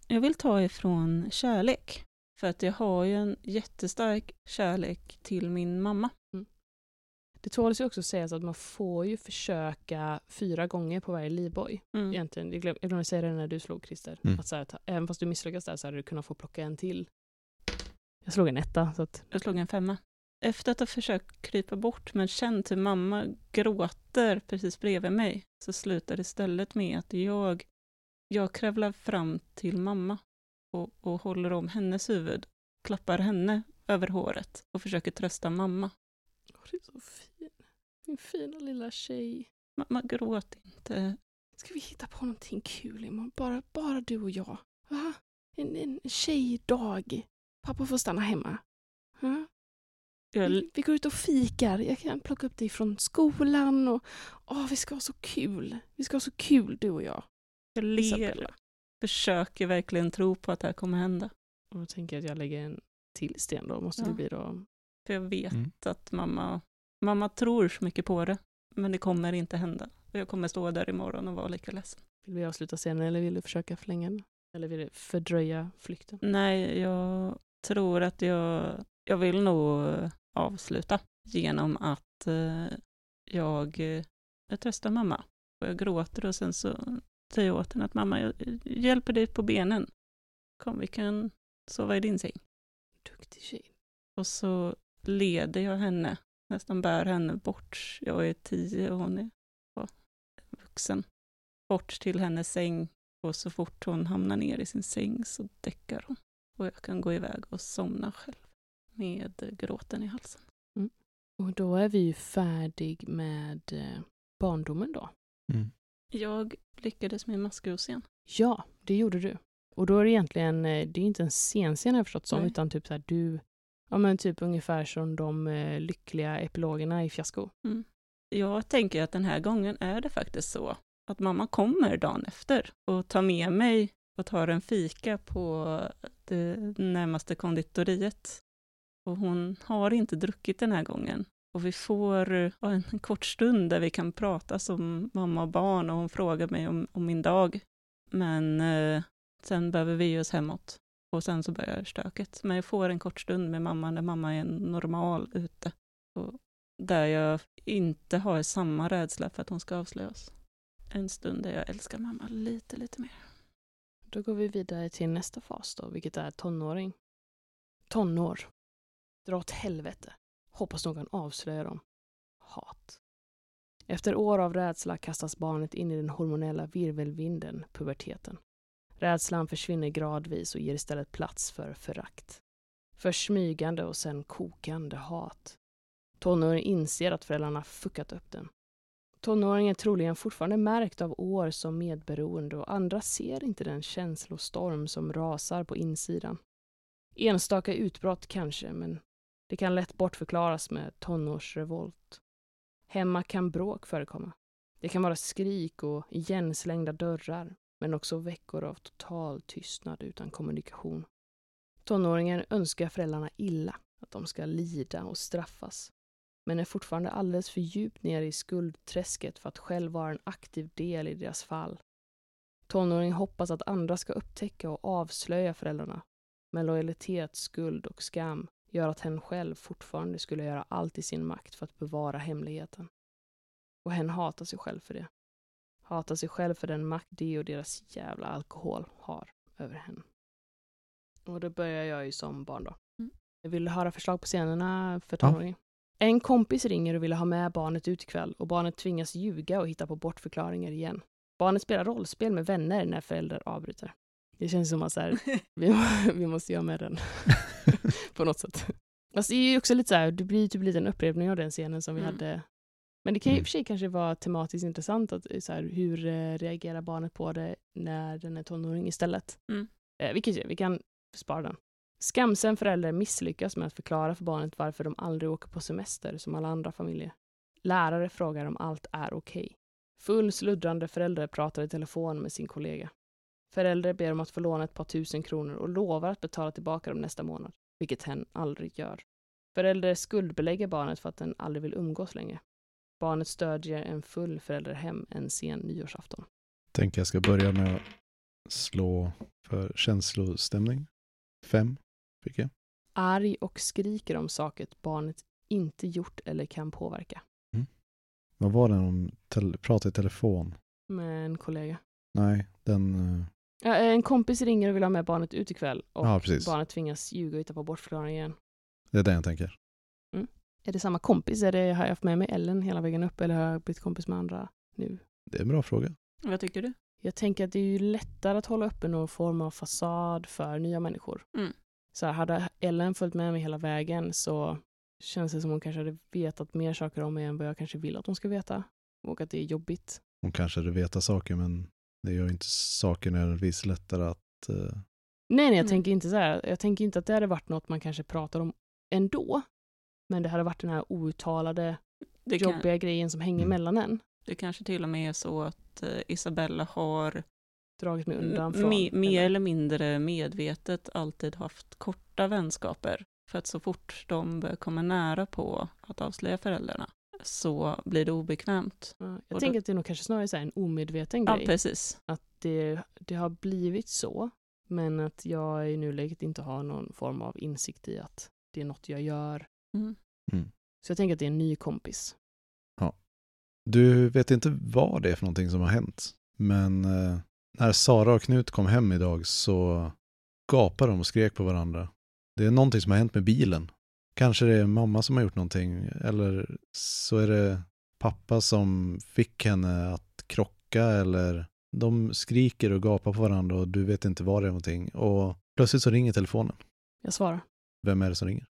Jag vill ta ifrån kärlek. För att jag har ju en jättestark kärlek till min mamma. Det tåls ju också sägas att man får ju försöka fyra gånger på varje livboj. Mm. Egentligen, jag glöm- jag glömde säga det när du slog Christer. Mm. Att så här, att även fast du misslyckas där så hade du kunnat få plocka en till. Jag slog en etta, så att Jag slog en femma. Efter att ha försökt krypa bort men känt hur mamma gråter precis bredvid mig så slutar det istället med att jag, jag kravlar fram till mamma och, och håller om hennes huvud, klappar henne över håret och försöker trösta mamma. Åh, du är så fin. Min fina lilla tjej. Mamma, gråt inte. Ska vi hitta på någonting kul imorgon? Bara, bara du och jag. Va? En, en tjejdag. Pappa får stanna hemma. Jag, Vi, vi går ut och fikar. Jag kan plocka upp dig från skolan. Och, åh, vi ska ha så kul. Vi ska ha så kul, du och jag. Jag ler, Isabella. försöker verkligen tro på att det här kommer hända. Och då tänker jag att jag lägger en till sten då. Måste Ja. det bli då. För jag vet Mm. att mamma, mamma tror så mycket på det, men det kommer inte hända. Och jag kommer stå där imorgon och vara lika ledsen. Vill vi avsluta scenen eller vill du försöka förlänga den? Eller vill du fördröja flykten? Nej, jag tror att jag, jag vill nog avsluta genom att eh, jag, eh, jag tröstar mamma. Och jag gråter och sen så säger jag åt henne att mamma, jag hjälper dig på benen. Kom, vi kan sova i din säng. Duktig tjej. Och så leder jag henne, nästan bär henne bort. Jag är tio och hon är vuxen. Bort till hennes säng och så fort hon hamnar ner i sin säng så däckar hon. Och jag kan gå iväg och somna själv med gråten i halsen. Och då är vi ju färdig med eh, barndomen då. Mm. Jag lyckades med maskrosen. Ja, det gjorde du. Och då är det egentligen, eh, det är inte en scenscen har jag förstått som, Nej. utan typ så här du, ja men typ ungefär som de eh, lyckliga epilogerna i Fiasko. Jag tänker att den här gången är det faktiskt så att mamma kommer dagen efter och tar med mig och tar en fika på det närmaste konditoriet. Och hon har inte druckit den här gången. Och vi får en kort stund där vi kan prata som mamma och barn och hon frågar mig om, om min dag. Men eh, sen behöver vi ge oss hemåt. Och sen så börjar stöket. Men jag får en kort stund med mamma när mamma är normal ute. Och där jag inte har samma rädsla för att hon ska avslöjas. En stund där jag älskar mamma lite, lite mer. Då går vi vidare till nästa fas då, vilket är tonåring. Tonår. Dra åt helvete. Hoppas någon avslöjar dem. Hat. Efter år av rädsla kastas barnet in i den hormonella virvelvinden, puberteten. Rädslan försvinner gradvis och ger istället plats för förakt. Först smygande och sen kokande hat. Tonåringen inser att föräldrarna fuckat upp den. Tonåringen är troligen fortfarande märkt av år som medberoende och andra ser inte den känslostorm som rasar på insidan. Enstaka utbrott kanske, men det kan lätt bortförklaras med tonårsrevolt. Hemma kan bråk förekomma. Det kan vara skrik och igenslängda dörrar, men också veckor av total tystnad utan kommunikation. Tonåringen önskar föräldrarna illa, att de ska lida och straffas, men är fortfarande alldeles för djupt nere i skuldträsket för att själv vara en aktiv del i deras fall. Tonåringen hoppas att andra ska upptäcka och avslöja föräldrarna, men lojalitet, skuld och skam gör att hen själv fortfarande skulle göra allt i sin makt för att bevara hemligheten. Och hen hatar sig själv för det. Hatar sig själv för den makt de och deras jävla alkohol har över henne. Och då börjar jag ju som barn då. Mm. Jag vill höra förslag på scenerna för Ja. tonåringen. En kompis ringer och vill ha med barnet ut ikväll och barnet tvingas ljuga och hitta på bortförklaringar igen. Barnet spelar rollspel med vänner när föräldrar avbryter. Det känns som att så här, vi, vi måste göra med den. på något sätt. Alltså, det är ju också lite så här, det blir typ lite en upprepning av den scenen som vi Mm. hade. Men det kan ju i och Mm. för sig kanske vara tematiskt intressant att så här, hur eh, reagerar barnet på det när den är tonåring istället. Mm. Eh, vi, kan, vi kan spara den. Skamsen förälder misslyckas med att förklara för barnet varför de aldrig åker på semester som alla andra familjer. Lärare frågar om allt är okej. Full sluddrande förälder pratar i telefon med sin kollega. Förälder ber om att få låna ett par tusen kronor och lovar att betala tillbaka dem nästa månad, vilket hen aldrig gör. Förälder skuldbelägger barnet för att den aldrig vill umgås längre. Barnet stödjer en full förälder hem en sen nyårsafton. Tänker jag ska börja med att slå för känslostämning. Fem fick jag. Arg och skriker om saker barnet inte gjort eller kan påverka. Vad var den om tel- prata i telefon? Med en kollega. Nej, den... eh, Ja, en kompis ringer och vill ha med barnet ut ikväll och Ja, barnet tvingas ljuga och hitta på bortförklaring igen. Det är den jag tänker. Är det samma kompis? Är det, har jag haft med mig Ellen hela vägen upp eller har jag blivit kompis med andra nu? Det är en bra fråga. Vad tycker du? Jag tänker att det är ju lättare att hålla uppe någon form av fasad för nya människor. Mm. Så här, hade Ellen följt med mig hela vägen så känns det som hon kanske hade vetat mer saker om mig än vad jag kanske vill att hon ska veta. Och att det är jobbigt. Hon kanske hade vetat saker men det gör inte saker nödvändigtvis lättare att... eh, Nej, nej, jag Mm. tänker inte så här. Jag tänker inte att det hade varit något man kanske pratar om ändå. Men det hade varit den här outtalade, Det, kan, jobbiga grejen som hänger Mm. mellan en. det kanske till och med är så att eh, Isabella har Dragit mig undan från. me- mer eller- eller mindre medvetet alltid haft korta vänskaper. För att så fort de börjar komma nära på att avslöja föräldrarna så blir det obekvämt. Ja, jag Och tänker då- att det är nog kanske snarare så en omedveten Ja, grej. precis. att det, det har blivit så, men att jag i nuläget inte har någon form av insikt i att det är något jag gör. Mm. Så jag tänker att det är en ny kompis. Du vet inte vad det är för någonting som har hänt. Men eh, när Sara och Knut kom hem idag så gapade de och skrek på varandra. Det är någonting som har hänt med bilen. Kanske det är mamma som har gjort någonting. Eller så är det pappa som fick henne att krocka. Eller de skriker och gapar på varandra och du vet inte vad det är någonting. Och plötsligt så ringer telefonen. Jag svarar. Vem är det som ringer?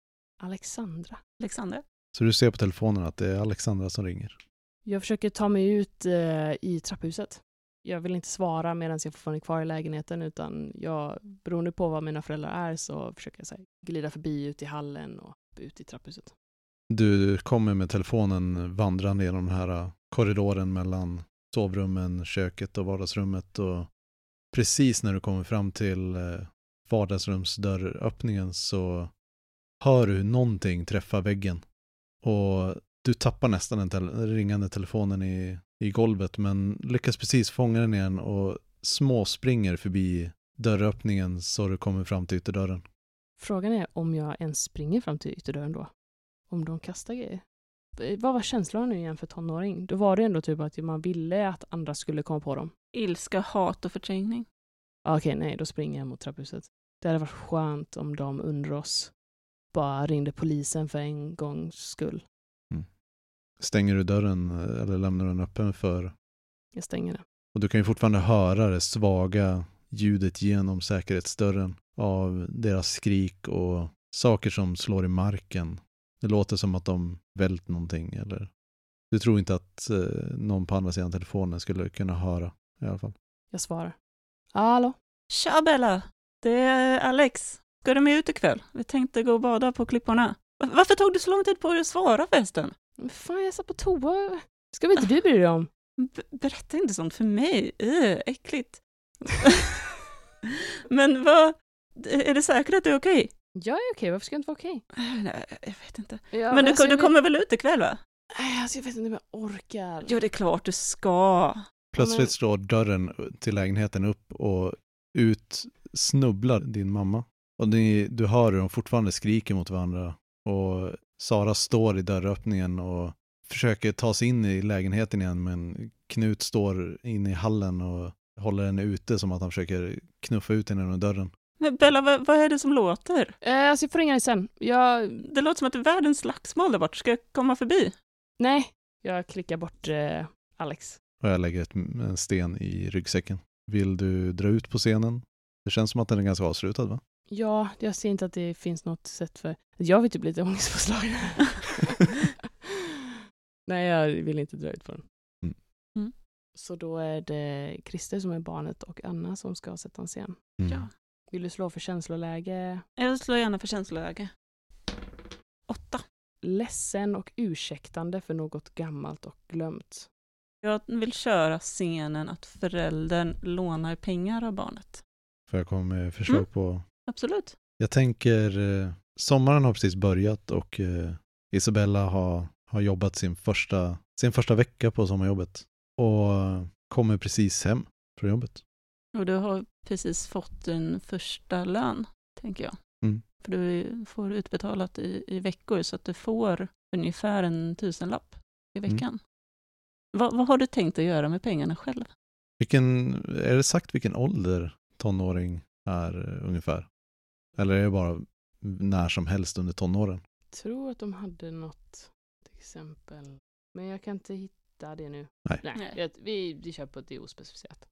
Alexandra. Alexandra? Så du ser på telefonen att det är Alexandra som ringer. Jag försöker ta mig ut eh, i trapphuset. Jag vill inte svara medan jag fortfarande är kvar i lägenheten utan jag, beroende på vad mina föräldrar är så försöker jag så här, glida förbi ut i hallen och ut i trapphuset. Du kommer med telefonen vandrande genom den här äh, korridoren mellan sovrummen, köket och vardagsrummet och precis när du kommer fram till äh, vardagsrumsdörröppningen så hör du någonting träffa väggen. Och du tappar nästan den tel ringande telefonen i, i golvet men lyckas precis fånga den igen och småspringer förbi dörröppningen så du kommer fram till ytterdörren. Frågan är om jag ens springer fram till ytterdörren då. Om de kastar grejer. Eh, Vad var känslan nu igen för tonåring? Då var det ändå typ att man ville att andra skulle komma på dem. Ilska, hat och förträngning. Ah, Okej, nej, då springer jag mot trapphuset. Det hade varit skönt om de under oss bara ringde polisen för en gångs skull. Stänger du dörren eh, eller lämnar den öppen för Jag stänger det. Och du kan ju fortfarande höra det svaga ljudet genom säkerhetsdörren av deras skrik och saker som slår i marken. Det låter som att de vält någonting eller du tror inte att eh, någon på andra sidan telefonen skulle kunna höra i alla fall. Jag svarar. Hallå? Tja Bella! Det är Alex. Ska du med ut ikväll? Vi tänkte gå och bada på klipporna. Va- Varför tog du så lång tid på dig att svara förresten? Fan, jag satt på toa. Ska väl inte du bry dig om? B- berätta inte sånt för mig. Äh, äckligt. Men vad... Är det säkert att det är okej? Jag är okej, varför ska jag inte vara okej? Nej, Jag vet inte. Ja, Men du, alltså, du jag kommer väl ut ikväll va? Nej, alltså, jag vet inte om jag orkar. Jo, det är klart du ska. Plötsligt men- slår dörren till lägenheten upp och ut snubblar din mamma. Och ni, du hör hur de fortfarande skriker mot varandra. Och Sara står i dörröppningen och försöker ta sig in i lägenheten igen men Knut står inne i hallen och håller henne ute som att han försöker knuffa ut henne genom dörren. Men Bella, vad, vad är det som låter? Eh, alltså, jag får ringa dig sen. Jag... Det låter som att det är världens slagsmål där bort. Ska jag komma förbi? Nej. Jag klickar bort eh, Alex. Och jag lägger ett, en sten i ryggsäcken. Vill du dra ut på scenen? Det känns som att den är ganska avslutad va? Ja, jag ser inte att det finns något sätt för... Jag vill typ lite ångestpåslagen. Nej, jag vill inte dra ut på den. Mm. Mm. Så då är det Christer som är barnet och Anna som ska sätta en scen. Mm. Ja. Vill du slå för känsloläge? Jag slår gärna för känsloläge. Åtta. Ledsen och ursäktande för något gammalt och glömt. Jag vill köra scenen att föräldern lånar pengar av barnet. Får jag komma med förslag Mm. på? Absolut. Jag tänker, eh, sommaren har precis börjat och eh, Isabella har, har jobbat sin första, sin första vecka på sommarjobbet. Och kommer precis hem från jobbet. Och du har precis fått din första lön, tänker jag. Mm. För du får utbetalat i, i veckor så att du får ungefär en tusenlapp i Mm. veckan. Vad, vad har du tänkt att göra med pengarna själv? Vilken, är det sagt vilken ålder tonåring är eh, ungefär? Eller är det bara när som helst under tonåren? tror att de hade något till exempel. Men jag kan inte hitta det nu. Nej. Nej, Nej. jag- Vi, vi kör på det ospecificerat.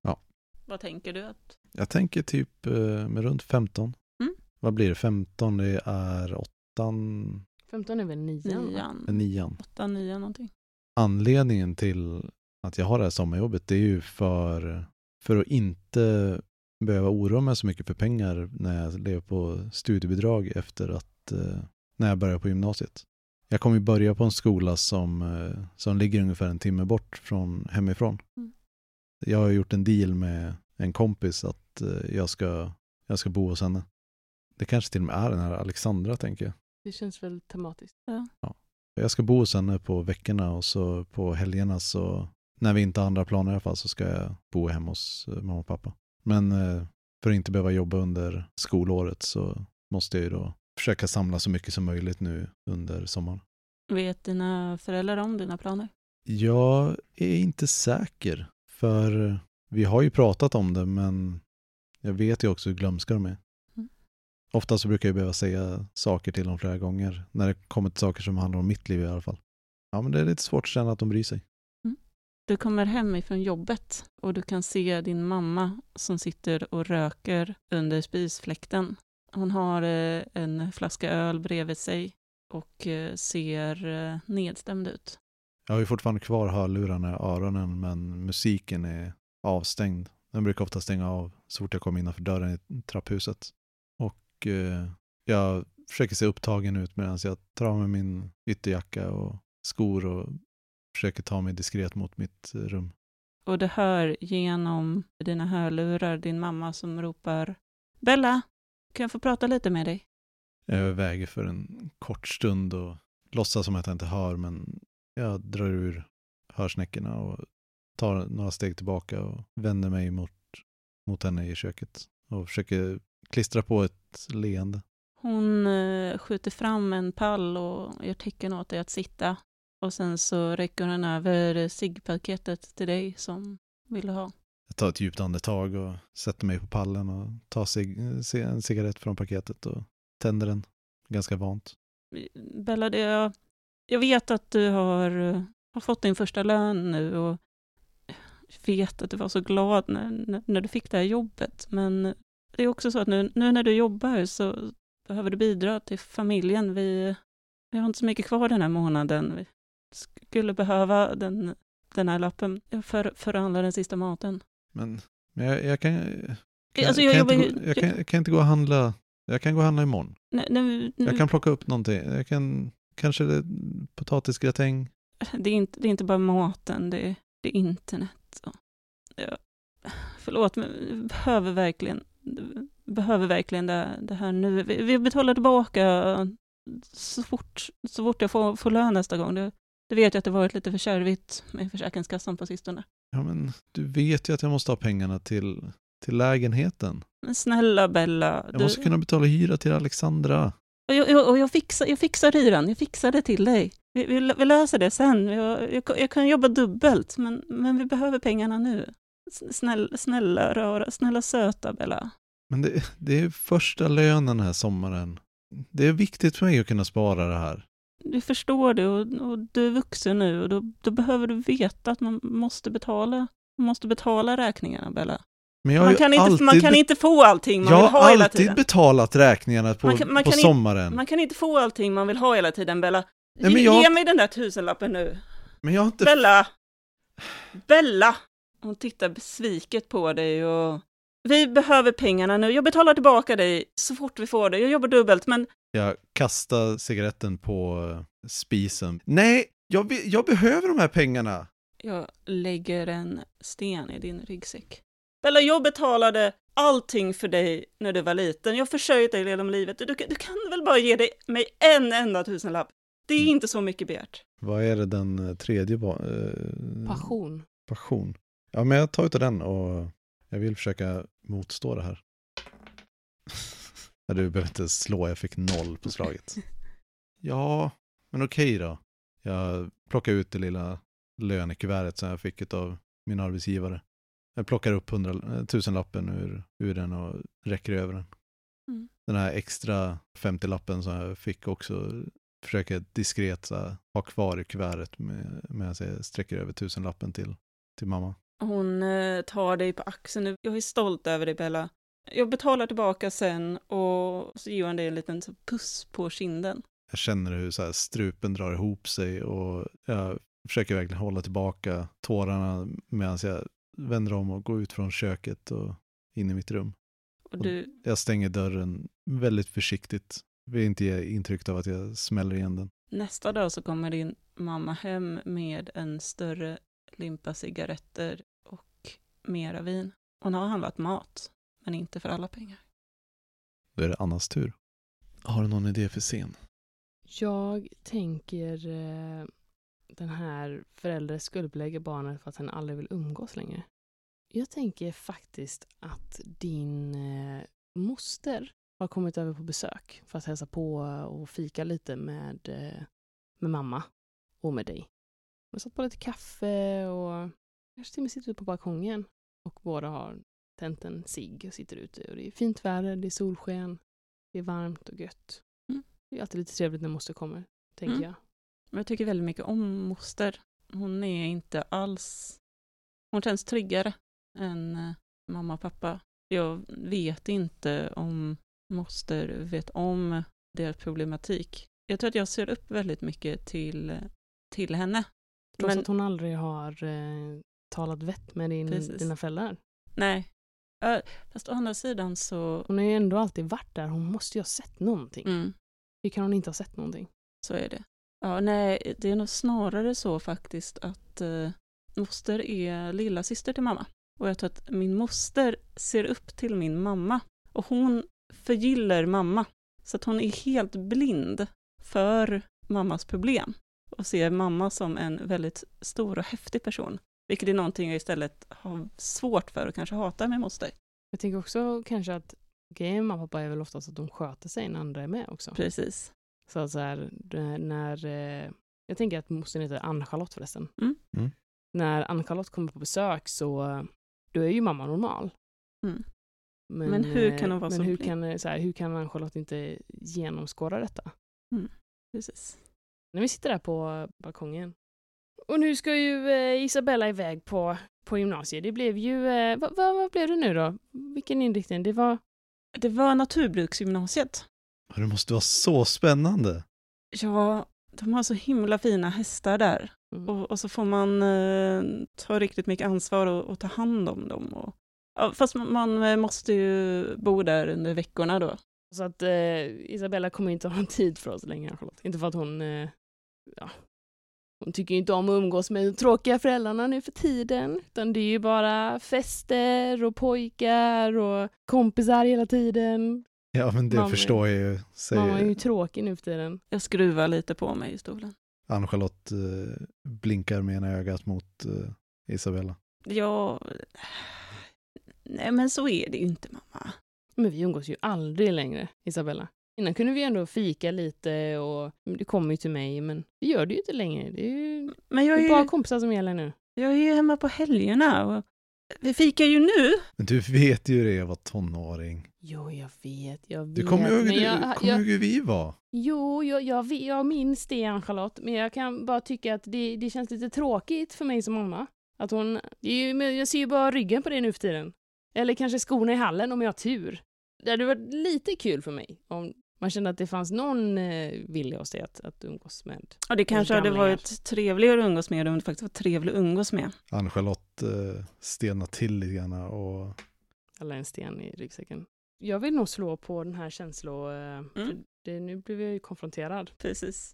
Vad tänker du? att Jag tänker typ eh, med runt 15. Mm. Vad blir det? 15, det är åttan, 15 är väl nian? va? Nian, eh, nian. åtta, nian någonting. Anledningen till att jag har det här sommarjobbet det är ju för, för att inte behöva oroa mig så mycket för pengar när jag lever på studiebidrag efter att eh, när jag börjar på gymnasiet. Jag kommer ju börja på en skola som, eh, som ligger ungefär en timme bort från hemifrån. Mm. Jag har gjort en deal med en kompis att eh, jag ska, jag ska bo hos henne. Det kanske till och med är den här Alexandra tänker jag. Det känns väl tematiskt. Jag ska bo hos henne på veckorna och så på helgerna så när vi inte har andra planer i alla fall så ska jag bo hemma hos eh, mamma och pappa. Men eh, för att inte behöva jobba under skolåret så måste jag ju då försöka samla så mycket som möjligt nu under sommaren. Vet dina föräldrar om dina planer? Jag är inte säker för vi har ju pratat om det men jag vet ju också hur glömska de är. Mm. Ofta så brukar jag behöva säga saker till dem flera gånger när det kommer till saker som handlar om mitt liv i alla fall. Ja men det är lite svårt att känna att de bryr sig. Du kommer hem ifrån jobbet och du kan se din mamma som sitter och röker under spisfläkten. Hon har eh, en flaska öl bredvid sig och eh, ser eh, nedstämd ut. Jag har ju fortfarande kvar hörlurarna i öronen men musiken är avstängd. Den brukar ofta stänga av så fort jag kommer innanför dörren i trapphuset. Och eh, jag försöker se upptagen ut medan jag tar av mig min ytterjacka och skor och försöker ta mig diskret mot mitt rum. Och du hör genom dina hörlurar din mamma som ropar Bella, kan jag få prata lite med dig? Jag överväger för en kort stund och låtsas som att jag inte hör men jag drar ur hörsnäckorna och tar några steg tillbaka och vänder mig mot, mot henne i köket och försöker klistra på ett leende. Hon eh, skjuter fram en pall och gör tecken åt dig att sitta. Och sen så räcker hon över ciggpaketet till dig som vill ha. Jag tar ett djupt andetag och sätter mig på pallen och tar cig en cigarett från paketet och tänder den. Ganska vant. Bella, det är, jag vet att du har, har fått din första lön nu och jag vet att du var så glad när, när du fick det här jobbet. Men det är också så att nu, nu när du jobbar så behöver du bidra till familjen. Vi, vi har inte så mycket kvar den här månaden. Vi skulle behöva den, den här lappen för, för att handla den sista maten. Men, men jag, jag kan... Kan, Alltså, kan jag jag, jobbar inte jag, kan, jag kan inte gå och handla. Jag kan gå och handla imorgon. Nej, nej, Jag kan plocka upp någonting. Jag kan, kanske det, potatisgratäng. det, är inte, det är inte bara maten, det är, det är internet. Och, ja, förlåt, men vi behöver verkligen, behöver verkligen det, det här nu. Vi, vi betalar tillbaka så fort, så fort jag får, får lön nästa gång. Det, det vet jag att det varit lite för kärvigt med Försäkringskassan på sistone. Ja, men du vet ju att jag måste ha pengarna till, till lägenheten. Men snälla Bella, Jag måste kunna betala hyra till Alexandra. Och jag, jag, och jag, fixar, jag fixar hyran, jag fixar det till dig. Vi, vi, vi löser det sen. Jag, jag, jag kan jobba dubbelt, men, men vi behöver pengarna nu. Snälla, snälla, rara, snälla söta Bella. Men det, det är första lönen den här sommaren. Det är viktigt för mig att kunna spara det här. Du förstår det och, och du är vuxen nu och då, då behöver du veta att man måste betala, man måste betala räkningarna Bella. Jag har Man kan, inte, alltid, man kan inte få allting man jag vill ha har hela alltid tiden. betalat räkningarna på, Man kan- man på kan sommaren. Man kan inte få allting man vill ha hela tiden Bella. Nej, men jag- ge mig den där tusenlappen nu. Men jag har inte... Bella! Bella! Hon tittar besviket på dig och... Vi behöver pengarna nu. Jag betalar tillbaka dig så fort vi får det. Jag jobbar dubbelt, men Jag kastar cigaretten på eh, spisen. Nej, jag, be- jag behöver de här pengarna. jag lägger en sten i din ryggsäck. Bella, jag betalade allting för dig när du var liten. Jag har försörjt dig genom livet. Du, kan- du kan väl bara ge dig, mig en enda tusenlapp? Det är Mm. inte så mycket begärt. Vad är det den eh, tredje eh, Passion. Passion. Ja, men jag tar utav den och jag vill försöka motstå det här. Du behöver inte slå, jag fick noll på slaget. Ja, men okej då. Jag plockar ut det lilla lönekuvertet som jag fick av min arbetsgivare. Jag plockar upp hundra, eh, tusenlappen ur, ur den och räcker över den. Mm. Den här extra 50-lappen som jag fick också försöker diskret här, ha kvar i kuvertet med, medan jag sträcker över tusenlappen till, till mamma. Hon eh, tar dig på axeln. Jag är stolt över dig, Bella. Jag betalar tillbaka sen och så ger hon dig en liten så, puss på kinden. Jag känner hur så här, strupen drar ihop sig och jag försöker verkligen hålla tillbaka tårarna medan jag vänder om och går ut från köket och in i mitt rum. Och du, Jag stänger dörren väldigt försiktigt. Vill inte ge intryck av att jag smäller igen den. nästa dag så kommer din mamma hem med en större limpa cigaretter och mera vin. Hon har handlat mat, men inte för alla pengar. Då är det Annas tur. Har du någon idé för scen? Jag tänker eh, den här föräldern skuldbelägger barnet för att han aldrig vill umgås längre. Jag tänker faktiskt att din eh, moster har kommit över på besök för att hälsa på och fika lite med, eh, med mamma och med dig. De har satt på lite kaffe och kanske till och med sitter ute på balkongen och båda har tänt en cigg och sitter ute och det är fint väder, det är solsken, det är varmt och gött. Mm. Det är alltid lite trevligt när moster kommer, tänker Mm. jag. Men jag tycker väldigt mycket om moster. Hon är inte alls... Hon känns tryggare än eh, mamma och pappa. Jag vet inte om moster vet om deras problematik. jag tror att jag ser upp väldigt mycket till, till henne. Trots Men- att hon aldrig har eh, talat vett med din, Precis. dina föräldrar. Nej. Ö, Fast å andra sidan så, Hon har ju ändå alltid varit där. Hon måste ju ha sett någonting. mm, Hur kan hon inte ha sett någonting? så är det. Ja, nej, det är nog snarare så faktiskt att eh, moster är lilla syster till mamma. Och jag tror att min moster ser upp till min mamma. Och hon förgillar mamma. Så att hon är helt blind för mammas problem. Och ser mamma som en väldigt stor och häftig person. Vilket är någonting jag istället har svårt för och kanske hatar med moster. Jag tänker också kanske att grejen med mamma och pappa är väl oftast att de sköter sig när andra är med också. Precis. Så att så här, när... Eh, jag tänker att mostern heter Ann-Charlotte förresten. Mm. Mm. När Ann-Charlotte kommer på besök så eh, då är ju mamma normal. Mm. Men hur kan hon vara men så hur kan, eh, så här, hur kan Ann-Charlotte inte genomskåda detta? Precis. När vi sitter där på balkongen. Och nu ska ju eh, Isabella iväg på, på gymnasiet. Det blev ju... Eh, vad, vad, vad blev det nu då? Vilken inriktning? Det var... Det var naturbruksgymnasiet. Det måste vara så spännande. Ja, de har så himla fina hästar där. Mm. Och, och så får man eh, ta riktigt mycket ansvar och, och ta hand om dem. Och, ja, fast man, man eh, måste ju bo där under veckorna då. Så att eh, Isabella kommer inte ha tid för oss längre, Charlotte. Inte för att hon... Eh, ja, hon tycker inte om att umgås med de tråkiga föräldrarna nu för tiden. Utan det är ju bara fester och pojkar och kompisar hela tiden. Ja, men det Mamma- förstår jag ju, Mamma är ju säger tråkig nu för tiden. Jag skruvar lite på mig i stolen. Ann-Charlotte eh, blinkar med ena ögat mot eh, Isabella. Ja, nej men så är det ju inte mamma. Men vi umgås ju aldrig längre, Isabella. Innan kunde vi ändå fika lite och det kommer ju till mig, men vi gör det ju inte längre. Det är ju Men jag är är bara ju, kompisar som gäller nu. jag är ju hemma på helgerna och vi fikar ju nu. Men du vet ju det är att vara tonåring. Jo, jag vet, jag vet. Du kommer ihåg, hur vi var? Jo, jag, jag, jag minns det, Ann-Charlotte, men jag kan bara tycka att det, det känns lite tråkigt för mig som mamma. Att hon, jag ser ju bara ryggen på det nu för tiden. Eller kanske skorna i hallen om jag har tur. Det hade varit lite kul för mig om man kände att det fanns någon eh, vilja hos dig att, att umgås med. Och det kanske hade varit trevligare att umgås med om det faktiskt var trevligt att umgås med. Ann-Charlotte eh, stelnar till lite grann och Eller en sten i ryggsäcken. Jag vill nog slå på den här känslor... Eh, för det, nu blir jag ju konfronterad. Precis.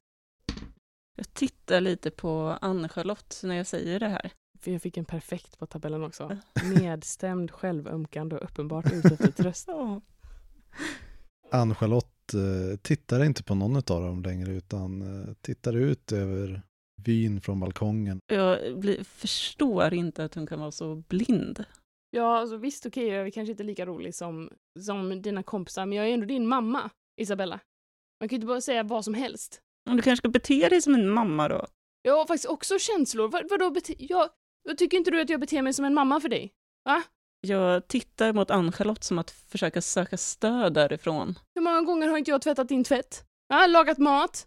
Jag tittar lite på Ann-Charlotte när jag säger det här. För jag fick en perfekt på tabellen också. Nedstämd, självömkande och uppenbart ute efter tröst. Ann-Charlotte eh, tittar inte på någon av dem längre utan eh, tittar ut över vyn från balkongen. Jag blir, förstår inte att hon kan vara så blind. Ja, alltså visst okej, jag är kanske inte lika rolig som, som dina kompisar, men jag är ändå din mamma, Isabella. Man kan ju inte bara säga vad som helst. Om du kanske ska bete dig som en mamma då? Jag har faktiskt också känslor. Vad, vadå bete... Jag, jag tycker inte du att jag beter mig som en mamma för dig? Jag tittar mot Ann-Charlotte som att försöka söka stöd därifrån. Hur många gånger har inte jag tvättat din tvätt? Ja, lagat mat?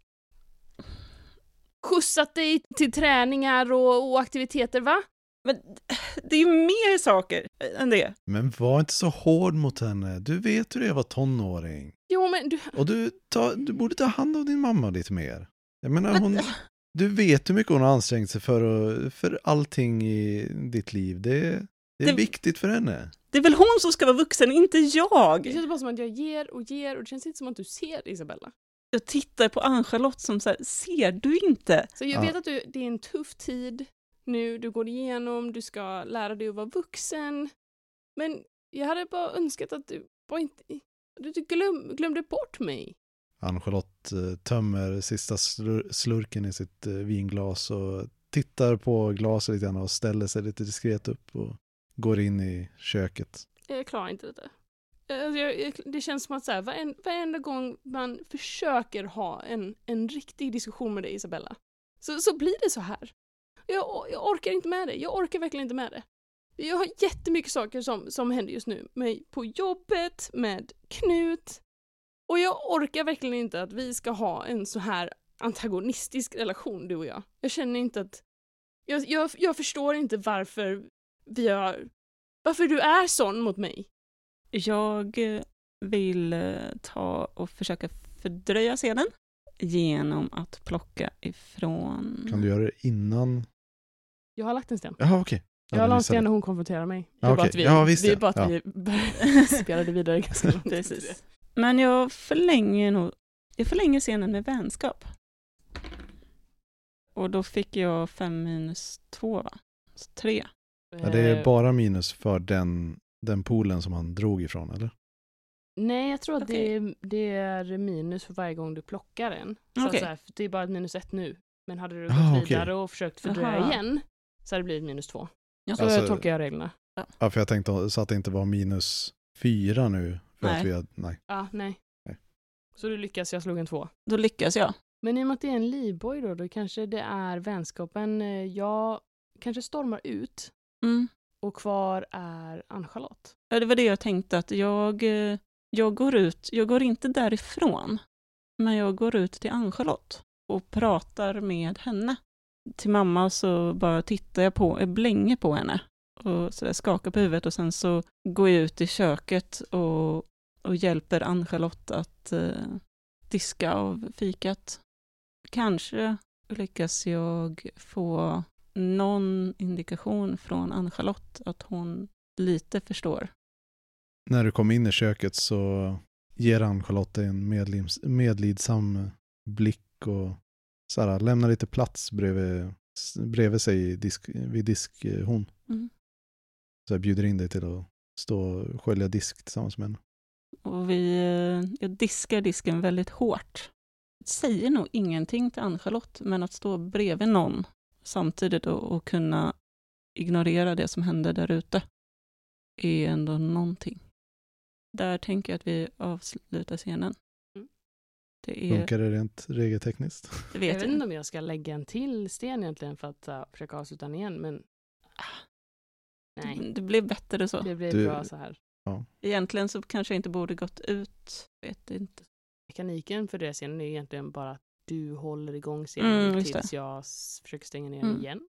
Skjutsat dig till träningar och, och aktiviteter, va? Men det är ju mer saker än det. Men var inte så hård mot henne. Du vet hur det är att vara tonåring. Jo, men du... Och du, ta, du borde ta hand om din mamma lite mer. Jag menar, hon, du vet hur mycket hon har ansträngt sig för, för allting i ditt liv. Det, det är Det- viktigt för henne. Det är väl hon som ska vara vuxen, inte Det jag. känns bara som att jag ger och ger och det känns inte som att du ser Isabella. Jag tittar på Ann-Charlotte som så här, ser du inte? Så jag Ja. vet att du, det är en tuff tid nu, du går igenom, du ska lära dig att vara vuxen. Men jag hade bara önskat att du bara inte... Du glöm, glömde bort mig. Ann-Charlotte eh, tömmer sista slur, slurken i sitt eh, vinglas och tittar på glaset lite grann och ställer sig lite diskret upp och går in i köket. Jag klarar inte detta. Alltså, det känns som att så här, varenda, varenda gång man försöker ha en, en riktig diskussion med dig Isabella, så, så blir det så här. Jag, jag orkar inte med det. Jag orkar verkligen inte med det. Jag har jättemycket saker som, som händer just nu. Med, på jobbet, med Knut. Och jag orkar verkligen inte att vi ska ha en så här antagonistisk relation, du och jag. Jag känner inte att... Jag, jag, jag förstår inte varför vi har... Varför du är sån mot mig. Jag eh, vill eh, ta och försöka fördröja scenen. genom att plocka ifrån... Kan du göra det innan? Jag har lagt en sten. Jaha, okej. Ja, Jag la en sten när hon konfronterade mig. Det är bara okej. att vi, Ja, visst, det är bara att Ja. vi spelade vidare ganska långt. Precis. Men jag förlänger nog, jag förlänger scenen med vänskap. Och då fick jag fem minus två va? Så tre. Ja, det är Eh, bara minus för den, den poolen som han drog ifrån, eller? Nej, jag tror att Okej. det, är, det är minus för varje gång du plockar en. Så Okej. så här, det är bara ett minus ett nu. Men hade du gått Ah, vidare och försökt fördröja Aha. igen så hade det blivit minus två. Ja. Så Alltså- tolkar jag reglerna. Ja, för jag tänkte så att det inte var minus fyra nu. För Nej. att vi hade, nej. Ja, nej. Nej. Så du lyckas, jag slog en två. Då lyckas jag. Men i och med att det är en livboj då, då kanske det är vänskapen. eh, Jag kanske stormar ut Mm. och kvar är Ann-Charlotte. Ja, det var det jag tänkte att jag, eh, jag går ut, jag går inte därifrån, men jag går ut till Ann-Charlotte och pratar med henne. Till mamma så bara tittar jag på, jag blänger på henne och så där skakar på huvudet och sen så går jag ut i köket och, och hjälper Ann-Charlotte att eh, diska av fikat. Kanske lyckas jag få någon indikation från Ann-Charlotte att hon lite förstår. När du kom in i köket så ger Ann-Charlotte en medlims, medlidsam blick och så här, lämnar lite plats bredvid, bredvid sig disk, vid diskhon. Mm. Så jag bjuder in dig till att stå och skölja disk tillsammans med henne. Och vi, eh, jag diskar disken väldigt hårt. Säger nog ingenting till Ann-Charlotte, men att stå bredvid någon samtidigt och, och kunna ignorera det som händer där ute är ändå någonting. Där tänker jag att vi avslutar scenen. Det, är, Funkar det rent regeltekniskt? det vet vet jag inte inte. om jag ska lägga en till sten egentligen för att uh, försöka avsluta den igen, men ah, nej, Det blev bättre så. det blir Du- bra så här. Egentligen så kanske jag inte borde gått ut. Vet inte. Mekaniken för det scenen är egentligen bara att du håller igång scenen Mm, tills jag försöker stänga ner Mm. igen.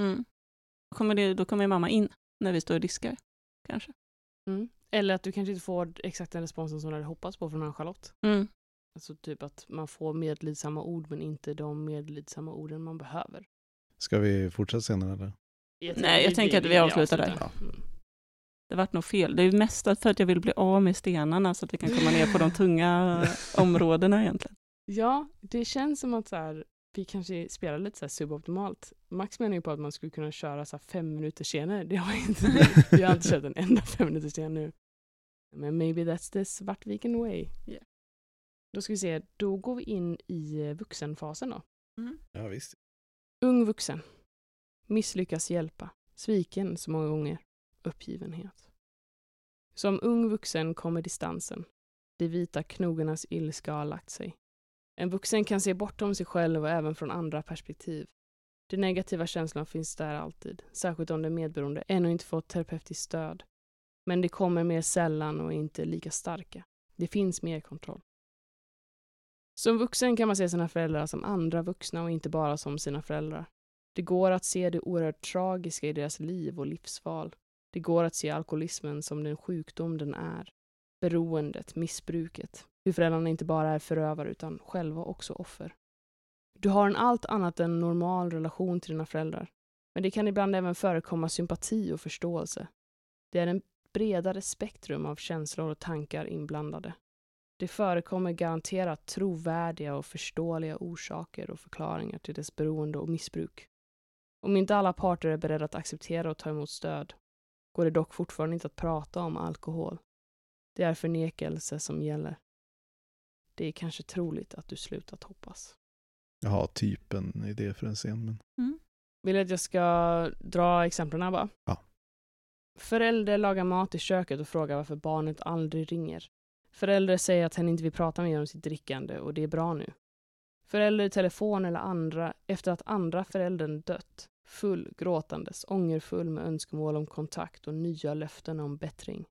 Mm. Då, kommer det, då kommer mamma in när vi står och diskar. Kanske. Mm. Eller att du kanske inte får exakt den responsen som du hade hoppats på från Ann-Charlotte. Mm. Alltså typ att man får medlidsamma ord men inte de medlidsamma orden man behöver. Ska vi fortsätta senare eller? Nej, jag tänker att vi avslutar där. avslutar. Mm. Det vart nog fel. Det är mest för att jag vill bli av med stenarna så att vi kan komma ner på de tunga områdena egentligen. Ja, det känns som att så här, vi kanske spelar lite så här suboptimalt. Max menar ju på att man skulle kunna köra så här fem minuter senare. Det har inte vi. Vi har inte kört en enda fem minuter sen nu. Men maybe that's the Svartviken way. Yeah. Då ska vi se, då går vi in i vuxenfasen då. Ja, visst. Ung vuxen. Misslyckas hjälpa. Sviken så många gånger. Uppgivenhet. Som ung vuxen kommer distansen. De vita knogarnas ilska har lagt sig. En vuxen kan se bortom sig själv och även från andra perspektiv. De negativa känslorna finns där alltid, särskilt om den medberoende ännu inte fått terapeutiskt stöd. Men de kommer mer sällan och är inte lika starka. Det finns mer kontroll. Som vuxen kan man se sina föräldrar som andra vuxna och inte bara som sina föräldrar. Det går att se det oerhört tragiska i deras liv och livsval. Det går att se alkoholismen som den sjukdom den är. Beroendet, missbruket. Hur föräldrarna inte bara är förövare utan själva också offer. Du har en allt annat än normal relation till dina föräldrar. Men det kan ibland även förekomma sympati och förståelse. Det är en bredare spektrum av känslor och tankar inblandade. Det förekommer garanterat trovärdiga och förståeliga orsaker och förklaringar till dess beroende och missbruk. Om inte alla parter är beredda att acceptera och ta emot stöd går det dock fortfarande inte att prata om alkohol. Det är förnekelse som gäller. Det är kanske troligt att du slutat hoppas. Jag har typ en idé för en scen, men Vill du att jag ska dra exemplen bara? Ja. Förälder lagar mat i köket och frågar varför barnet aldrig ringer. Förälder säger att hen inte vill prata mer om sitt drickande och det är bra nu. Förälder i telefon eller andra efter att andra föräldern dött. Full, gråtandes, ångerfull med önskemål om kontakt och nya löften om bättring.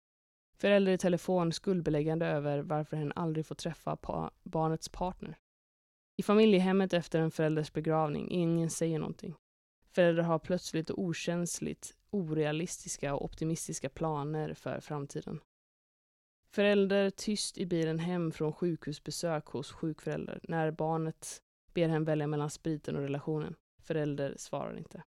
Förälder i telefon skuldbeläggande över varför hen aldrig får träffa pa barnets partner. I familjehemmet efter en förälders begravning, ingen säger någonting. Föräldrar har plötsligt och okänsligt orealistiska och optimistiska planer för framtiden. Förälder tyst i bilen hem från sjukhusbesök hos sjukförälder när barnet ber henne välja mellan spriten och relationen. Förälder svarar inte.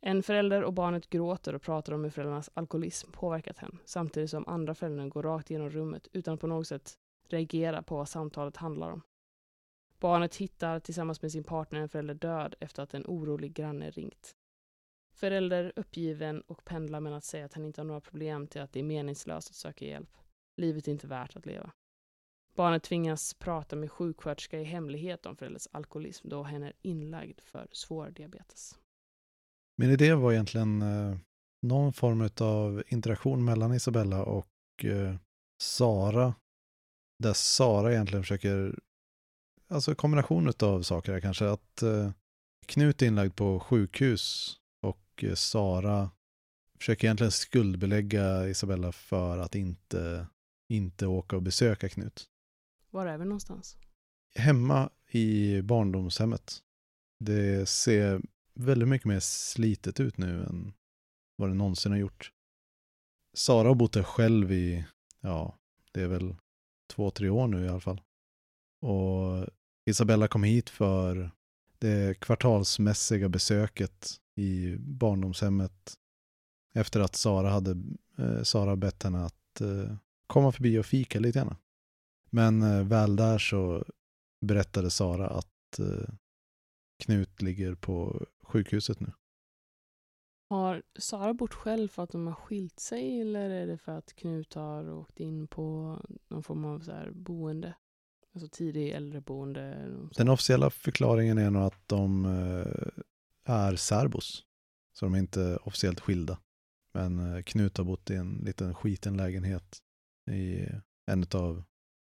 En förälder och barnet gråter och pratar om hur föräldrarnas alkoholism påverkat henne, samtidigt som andra föräldern går rakt genom rummet utan att på något sätt reagera på vad samtalet handlar om. Barnet hittar tillsammans med sin partner en förälder död efter att en orolig granne ringt. Förälder uppgiven och pendlar mellan att säga att han inte har några problem till att det är meningslöst att söka hjälp. Livet är inte värt att leva. Barnet tvingas prata med sjuksköterska i hemlighet om föräldrars alkoholism då hen är inlagd för svår diabetes. Min idé var egentligen eh, någon form av interaktion mellan Isabella och eh, Sara. Där Sara egentligen försöker, alltså kombination av saker här kanske, att eh, Knut är inlagd på sjukhus och eh, Sara försöker egentligen skuldbelägga Isabella för att inte, inte åka och besöka Knut. Var är vi någonstans? Hemma i barndomshemmet. Det ser väldigt mycket mer slitet ut nu än vad det någonsin har gjort. Sara har bott där själv i, ja, det är väl två, tre år nu i alla fall. Och Isabella kom hit för det kvartalsmässiga besöket i barndomshemmet efter att Sara hade eh, Sara bett henne att eh, komma förbi och fika lite grann. Men eh, väl där så berättade Sara att eh, Knut ligger på sjukhuset nu. Har Sara bott själv för att de har skilt sig eller är det för att Knut har åkt in på någon form av så här boende? Alltså tidig äldreboende? Den officiella förklaringen är nog att de eh, är särbos. Så de är inte officiellt skilda. Men Knut har bott i en liten skiten lägenhet i en av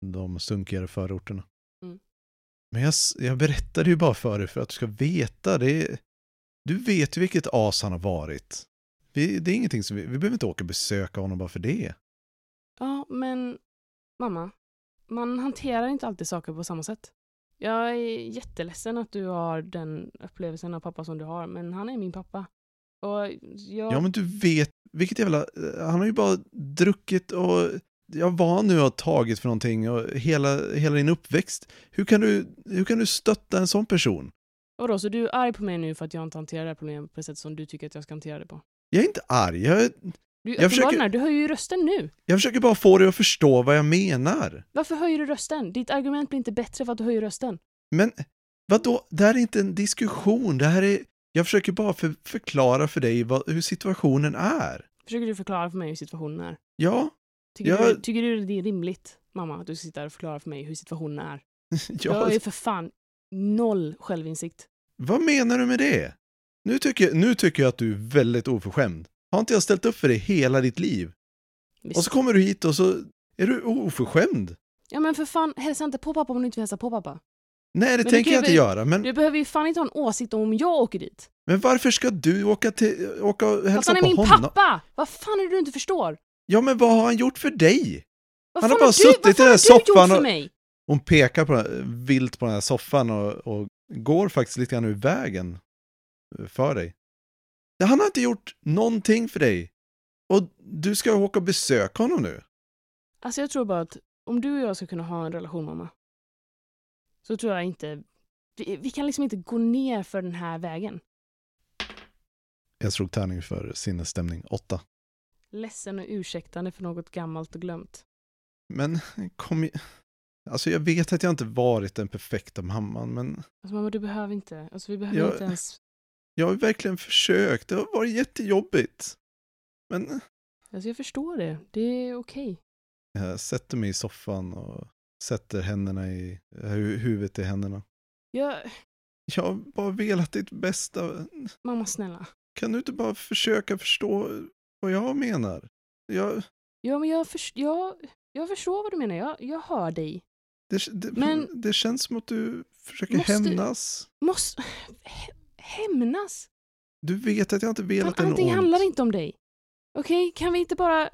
de sunkigare förorterna. Mm. Men jag, jag berättade ju bara för dig för att du ska veta. Det är, du vet ju vilket as han har varit. Vi, det är ingenting som vi, vi behöver inte åka och besöka honom bara för det. Ja, men mamma, man hanterar inte alltid saker på samma sätt. Jag är jätteledsen att du har den upplevelsen av pappa som du har, men han är min pappa. Och jag... Ja, men du vet, vilket jävla... Han har ju bara druckit och... Ja, vad han nu har tagit för någonting och hela, hela din uppväxt. Hur kan, du, hur kan du stötta en sån person? Vadå, så du är arg på mig nu för att jag inte hanterar det här problemet på det sätt som du tycker att jag ska hantera det på? Jag är inte arg. Jag, Du, Jag försöker... du höjer ju rösten nu. jag försöker bara få dig att förstå vad jag menar. Varför höjer du rösten? Ditt argument blir inte bättre för att du höjer rösten. Men vadå? Det här är inte en diskussion. Det här är... Jag försöker bara för, förklara för dig vad, hur situationen är. Försöker du förklara för mig hur situationen är? Ja, Tycker, Jag- du, tycker du det är rimligt, mamma, att du sitta här och förklara för mig hur situationen är? Jag har ju för fan noll självinsikt. vad menar du med det? Nu tycker, nu tycker jag att du är väldigt oförskämd. Har inte jag ställt upp för dig hela ditt liv? Visst. Och så kommer du hit och så är du oförskämd. Ja men för fan, hälsa inte på pappa om du inte vill hälsa på pappa. Nej, det Men tänker jag inte göra. Men, Du behöver ju fan inte ha en åsikt om jag åker dit. men varför ska du åka, till, åka och Fast hälsa han är på min honom? pappa! Vad fan är det du inte förstår? Ja, men vad har han gjort för dig? Vad Han har bara du, suttit i den här soffan och-? Hon pekar på, vilt på den här soffan och, och går faktiskt lite grann ur vägen för dig. Han har inte gjort någonting för dig. Och du ska åka och besöka honom nu. Alltså jag tror bara att om du och jag ska kunna ha en relation mamma. Så tror jag inte, vi, vi kan liksom inte gå ner för den här vägen. Jag slog tärning för sinnesstämning 8. Ledsen och ursäktande för något gammalt och glömt. Men kom i... Alltså jag vet att jag inte varit den perfekta mamman, men Alltså mamma du behöver inte, alltså vi behöver Jag- inte ens, jag har verkligen försökt. Det har varit jättejobbigt. Men alltså jag förstår det, det är okej. jag sätter mig i soffan och sätter händerna i, hu- huvudet i händerna. Jag, Jag har bara velat ditt bästa. mamma snälla. Kan du inte bara försöka förstå vad jag menar? Jag, Ja men jag, förs- jag, jag förstår vad du menar, jag, jag hör dig. det, det, Men- det känns som att du försöker Måste- hämnas. Måste, hä- hämnas? Du vet att jag inte velat en allting ont. handlar inte om dig. Okej, kan vi inte bara...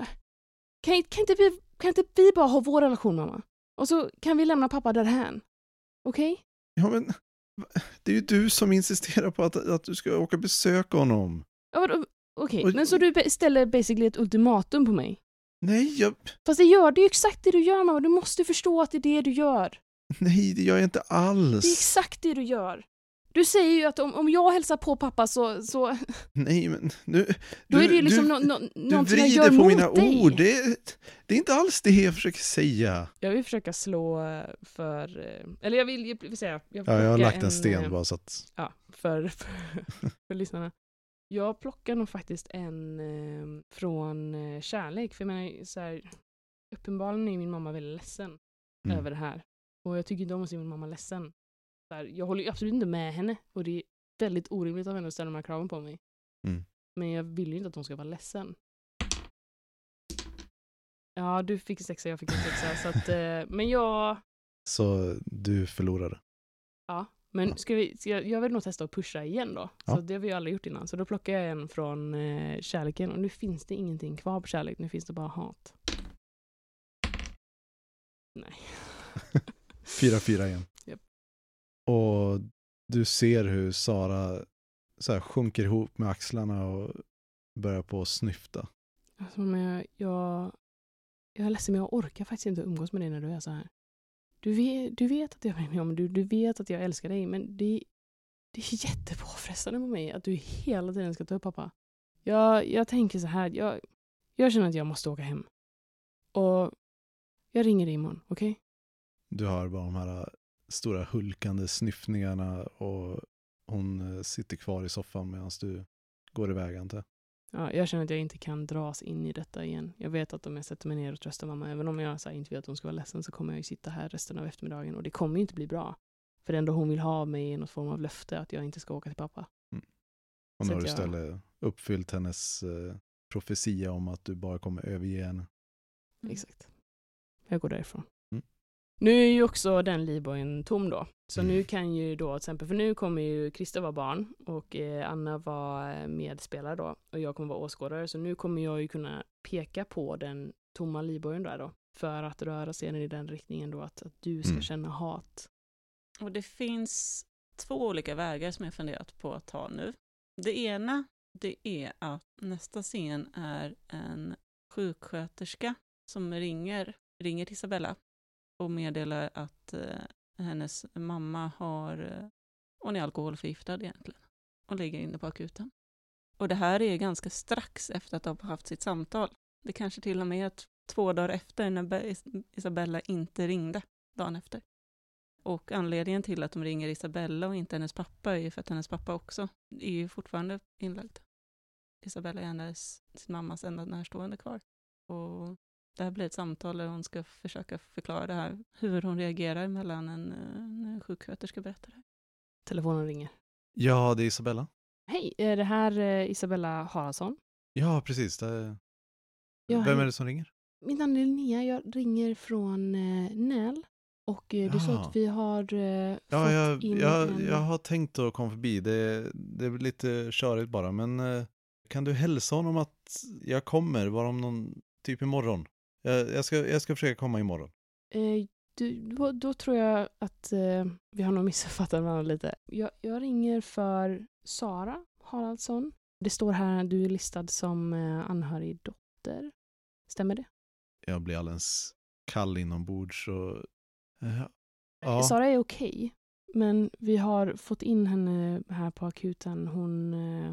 Kan, kan, inte vi, kan inte vi bara ha vår relation, mamma? Och så kan vi lämna pappa därhän. Okej? Ja, men det är ju du som insisterar på att, att du ska åka besöka honom. Ja? Okej, Och- men så du ställer basically ett ultimatum på mig? Nej, jag, Fast det gör, det är ju exakt det du gör mamma, du måste förstå att det är det du gör. nej, det gör jag inte Det är alls. exakt det du gör. Du säger ju att om, om jag hälsar på pappa så, så Nej, men nu... då du, är det ju liksom du, no, no, du någonting jag gör vrider på mot mina dig. ord. Det, är- det är inte alls det jag försöker säga. Jag vill försöka slå för, eh, eller jag vill, jag vill säga, jag, Ja, jag har lagt en sten eh, bara så att... Ja, för, för, för lyssnarna. Jag plockar nog faktiskt en eh, från kärlek, för jag menar så här, uppenbarligen är min mamma väldigt ledsen Mm. över det här. Och jag tycker inte om att se min mamma ledsen. Så här, jag håller ju absolut inte med henne och det är väldigt orimligt av henne att ställa de här kraven på mig. Mm. Men jag vill ju inte att hon ska vara ledsen. Ja, du fick en sexa, jag fick en sexa. så att, eh, men jag... Så du förlorade. Ja, men ska vi, ska jag, jag vill nog testa att pusha igen då. Ja. Så det har vi ju alla gjort innan. Så då plockar jag en från eh, kärleken och nu finns det ingenting kvar på kärlek, nu finns det bara hat. Nej. 4-4 igen. Japp. Och du ser hur Sara så här, sjunker ihop med axlarna och börjar på att snyfta. Alltså, men jag, jag, jag är ledsen men jag orkar faktiskt inte umgås med dig när du är så här. Du vet, du vet att jag bryr mig om du, du vet att jag älskar dig men det, det är jättepåfrestande på mig att du hela tiden ska ta upp pappa. Jag, jag tänker så här, jag, jag känner att jag måste åka hem. Och jag ringer dig imorgon, okej? Du hör bara de här stora hulkande snyftningarna och hon eh, sitter kvar i soffan medan du går iväg antar. Ja, jag känner att jag inte kan dras in i detta igen. Jag vet att om jag sätter mig ner och tröstar mamma, även om jag så här, inte vill att hon ska vara ledsen, så kommer jag ju sitta här resten av eftermiddagen och det kommer ju inte bli bra. För det enda hon vill ha av mig är något form av löfte att jag inte ska åka till pappa. Och Så nu har du jag- istället uppfyllt hennes eh, profetia om att du bara kommer överge henne. Mm. Exakt. Jag går därifrån. Nu är ju också den livbojen tom då. Så Mm. nu kan ju då till exempel, för nu kommer ju Christer vara barn och eh, Anna var eh, medspelare då och jag kommer vara åskådare. Så nu kommer jag ju kunna peka på den tomma livbojen där då. För att röra scenen i den riktningen då att, att du ska Mm. känna hat. Och det finns två olika vägar som jag funderat på att ta nu. Det ena, det är att nästa scen är en sjuksköterska som ringer, ringer till Isabella och meddelar att eh, hennes mamma har, eh, hon är alkoholförgiftad egentligen och ligger inne på akuten. Och det här är ganska strax efter att de har haft sitt samtal. Det kanske till och med är två dagar efter när Be- Isabella inte ringde dagen efter. Och anledningen till att de ringer Isabella och inte hennes pappa är ju för att hennes pappa också är ju fortfarande inlagd. Isabella är hennes, sin mammas enda närstående kvar. Och det här blir ett samtal där hon ska försöka förklara det här, hur hon reagerar mellan en, en sjuksköterska berättar det. Telefonen ringer. Ja, det är Isabella. Hej, är det här eh, Isabella Haraldsson? Ja, precis. Det... Ja, Vem hej. är det som ringer? Mitt namn är Linnea, jag ringer från eh, NÄL. Och eh, det är så Jaha. att vi har eh, Ja, fått jag, in jag, en... jag har tänkt att komma förbi. Det, det blir lite körigt bara, men eh, kan du hälsa honom att jag kommer, bara om någon, typ imorgon? Jag, jag, ska, jag ska försöka komma imorgon. Eh, du, då, då tror jag att eh, vi har nog missuppfattat varandra lite. Jag, jag ringer för Sara Haraldsson. Det står här att du är listad som eh, anhörig dotter. Stämmer det? Jag blir alldeles kall inombords och... eh, ja, Sara är okej, men vi har fått in henne här på akuten. Hon, eh,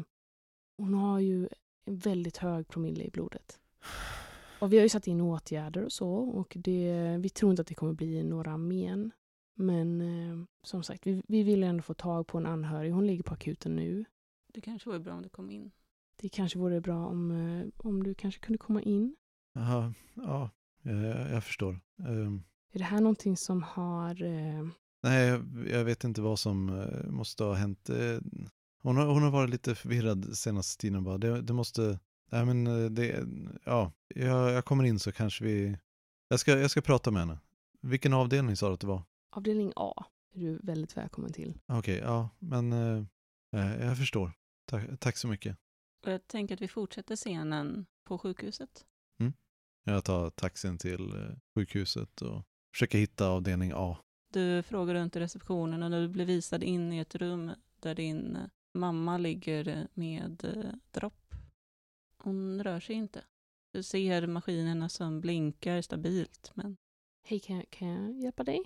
hon har ju en väldigt hög promille i blodet. Och vi har ju satt in åtgärder och så och det, vi tror inte att det kommer bli några men. Men eh, som sagt, vi, vi vill ändå få tag på en anhörig. Hon ligger på akuten nu. Det kanske vore bra om du kom in. Det kanske vore bra om, eh, om du kanske kunde komma in. Jaha, ja, jag, jag förstår. Ehm, Är det här någonting som har... Eh, nej, jag, jag vet inte vad som eh, måste ha hänt. Eh, hon, har, hon har varit lite förvirrad senaste tiden bara. Det, det måste... Nej, men eh, det... Ja, jag, jag kommer in så kanske vi... Jag ska, jag ska prata med henne. Vilken avdelning sa du att det var? avdelning A är du väldigt välkommen till. Okej, ja, men eh, eh, jag förstår. Tack, tack så mycket. Och jag tänker att vi fortsätter scenen på sjukhuset. Jag tar taxin till eh, sjukhuset och försöker hitta avdelning A. Du frågar runt i receptionen och du blir visad in i ett rum där din mamma ligger med dropp. Hon rör sig inte. Du ser maskinerna som blinkar stabilt, men Hej, kan, jag- kan jag hjälpa dig?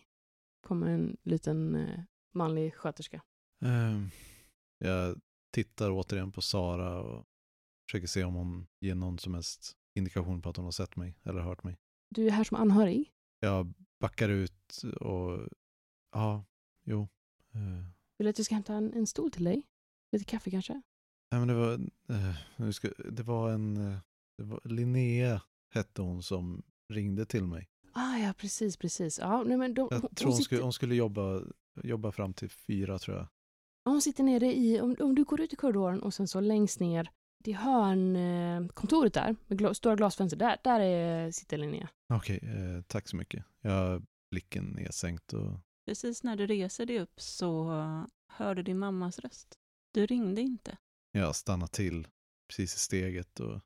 Kommer en liten eh, manlig sköterska. Ehm, jag tittar återigen på Sara och försöker se om hon ger någon som helst indikation på att hon har sett mig eller hört mig. Du är här som anhörig. Jag backar ut och ja, jo. Eh, Vill du att jag ska hämta en, en stol till dig? Lite kaffe kanske? Nej, men det var, eh, nu ska, det var en, eh, det var, Linnea hette hon som ringde till mig. Ah, ja, precis, precis. Ja, nej, men de, Jag hon, tror hon sitter, skulle, hon skulle jobba, jobba fram till fyra tror jag. hon sitter nere i, om, om du går ut i korridoren och sen så längst ner, det hörn, eh, kontoret där, med gla, stora glasfönster, där, där är, sitter Linnea. Okej, eh, tack så mycket. Jag har blicken nedsänkt och precis när du reser dig upp så hör du din mammas röst. Du ringde inte, jag stannar till precis i steget och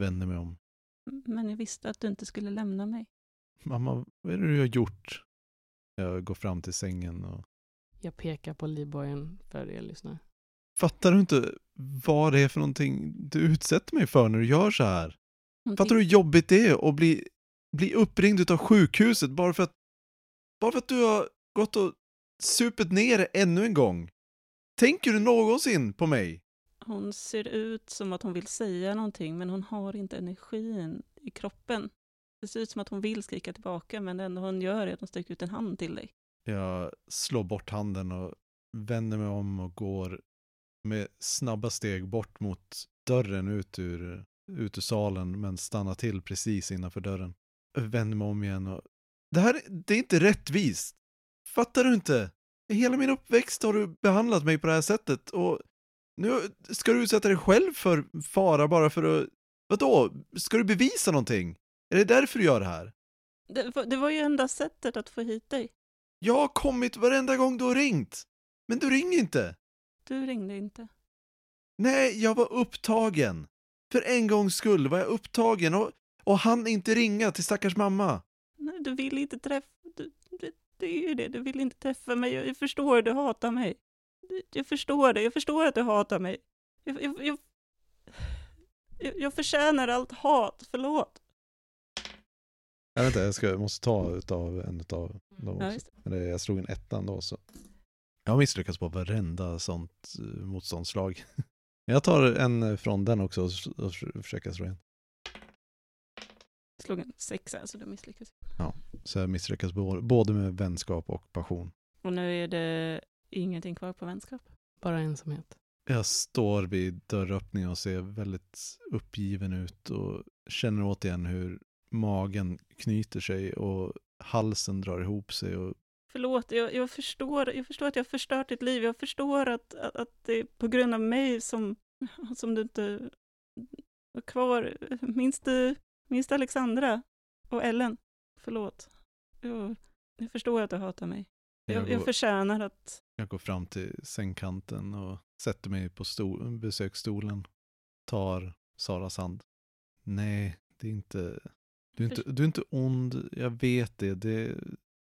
vänder mig om. men jag visste att du inte skulle lämna mig. Mamma, vad är det du har gjort? Jag går fram till sängen och Jag pekar på livbojen för er lyssnare. fattar du inte vad det är för någonting du utsätter mig för när du gör så här? Hon Fattar du hur jobbigt det är att bli, bli uppringd av sjukhuset bara för att bara för att du har gått och supit ner det ännu en gång? Tänker du någonsin på mig? Hon ser ut som att hon vill säga någonting, men hon har inte energin i kroppen. Det ser ut som att hon vill skrika tillbaka, men det enda hon gör är att hon sträcker ut en hand till dig. Jag slår bort handen och vänder mig om och går med snabba steg bort mot dörren ut ur, ut ur salen men stannar till precis innanför dörren. Jag vänder mig om igen och... Det här det är inte rättvist! Fattar du inte? I hela min uppväxt har du behandlat mig på det här sättet och nu ska du utsätta dig själv för fara bara för att... Vadå? Ska du bevisa någonting? Är det därför du gör det här? Det var, det var ju enda sättet att få hit dig. Jag har kommit varenda gång du har ringt. Men du ringer inte. Du ringde inte. Nej, jag var upptagen. För en gångs skull var jag upptagen och, och han inte ringa till stackars mamma. Nej, du vill inte träffa... Du, det, det är ju det, du vill inte träffa mig. Jag förstår, du hatar mig. Jag förstår det, jag förstår att du hatar mig. Jag, jag, jag, jag, jag förtjänar allt hat, förlåt. Jag vet inte, jag, ska, jag måste ta utav en utav dem Ja, också. det. Det, jag slog en ettan då så. Jag har misslyckats på varenda sånt eh, motståndslag. Jag tar en från den också och, försöker slå igen. Jag slog en sexa, så du misslyckades. Så jag misslyckas både med vänskap och passion. Och nu är det ingenting kvar på vänskap. Bara ensamhet. Jag står vid dörröppningen och ser väldigt uppgiven ut och känner återigen hur magen knyter sig och halsen drar ihop sig och Förlåt, jag, jag, förstår, jag förstår att jag har förstört ditt liv. Jag förstår att, att, att det är på grund av mig som, som du inte var kvar. Minns du, minns du Alexandra och Ellen? Förlåt. Jag, jag förstår att du hatar mig. jag Jag, jag går, förtjänar att... jag går fram till sängkanten och sätter mig på stol, besöksstolen. Tar Saras hand. Nej, det är inte... Du är inte, du är inte ond, jag vet det. det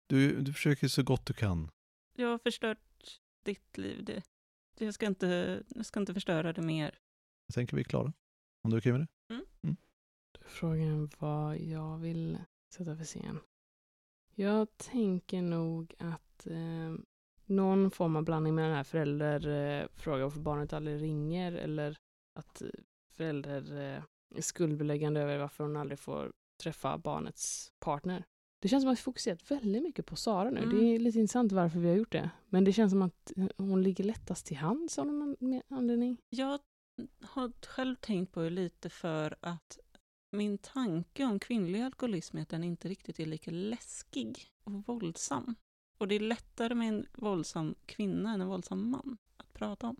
du, du försöker så gott du kan. Jag har förstört ditt liv. Det, jag, ska inte, jag ska inte förstöra det mer. Jag tänker vi är klara. Om du är okej med det? Frågan vad jag vill sätta för scen. Jag tänker nog att eh, någon form av blandning med den här förälder eh, frågar varför barnet aldrig ringer eller att eh, förälder eh, är skuldbeläggande över varför hon aldrig får träffa barnets partner. Det känns som att vi fokuserat väldigt mycket på Sara nu. Mm. Det är lite intressant varför vi har gjort det. Men det känns som att eh, hon ligger lättast till hands av någon an- anledning. Jag har själv tänkt på det lite för att min tanke om kvinnlig alkoholism är att den inte riktigt är lika läskig och våldsam. Och det är lättare med en våldsam kvinna än en våldsam man att prata om.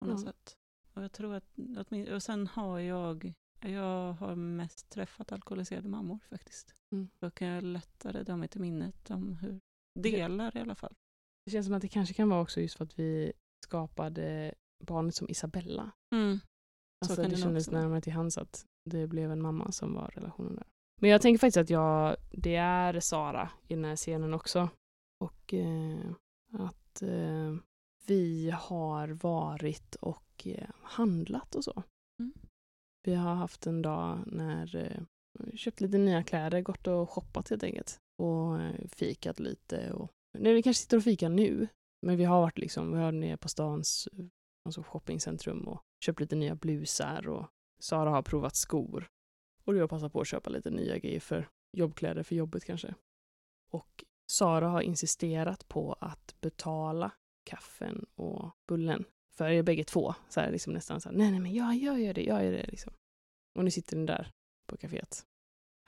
På något Ja. sätt. Och jag tror att, att min, och sen har jag, jag har mest träffat alkoholiserade mammor faktiskt. Mm. Då kan jag lättare dra mig till minnet om hur, delar i alla fall. Det känns som att det kanske kan vara också just för att vi skapade barnet som Isabella. Mm. Så Alltså det kändes också närmare till hands att det blev en mamma som var relationen där. Men jag tänker faktiskt att jag, det är Sara i den här scenen också. Och eh, att eh, vi har varit och eh, handlat och så. Mm. Vi har haft en dag när eh, vi köpt lite nya kläder, gått och shoppat helt enkelt. Och eh, fikat lite. Och, nej, vi kanske sitter och fikar nu. Men vi har varit liksom, vi har nere på stans alltså shoppingcentrum och köpt lite nya blusar och Sara har provat skor. Och jag passar på att köpa lite nya grejer för jobbkläder för jobbet kanske. Och Sara har insisterat på att betala kaffen och bullen för er bägge två. Så här, liksom nästan så här, nej, nej, men jag, jag gör det, jag gör det liksom. Och nu sitter den där på kaféet.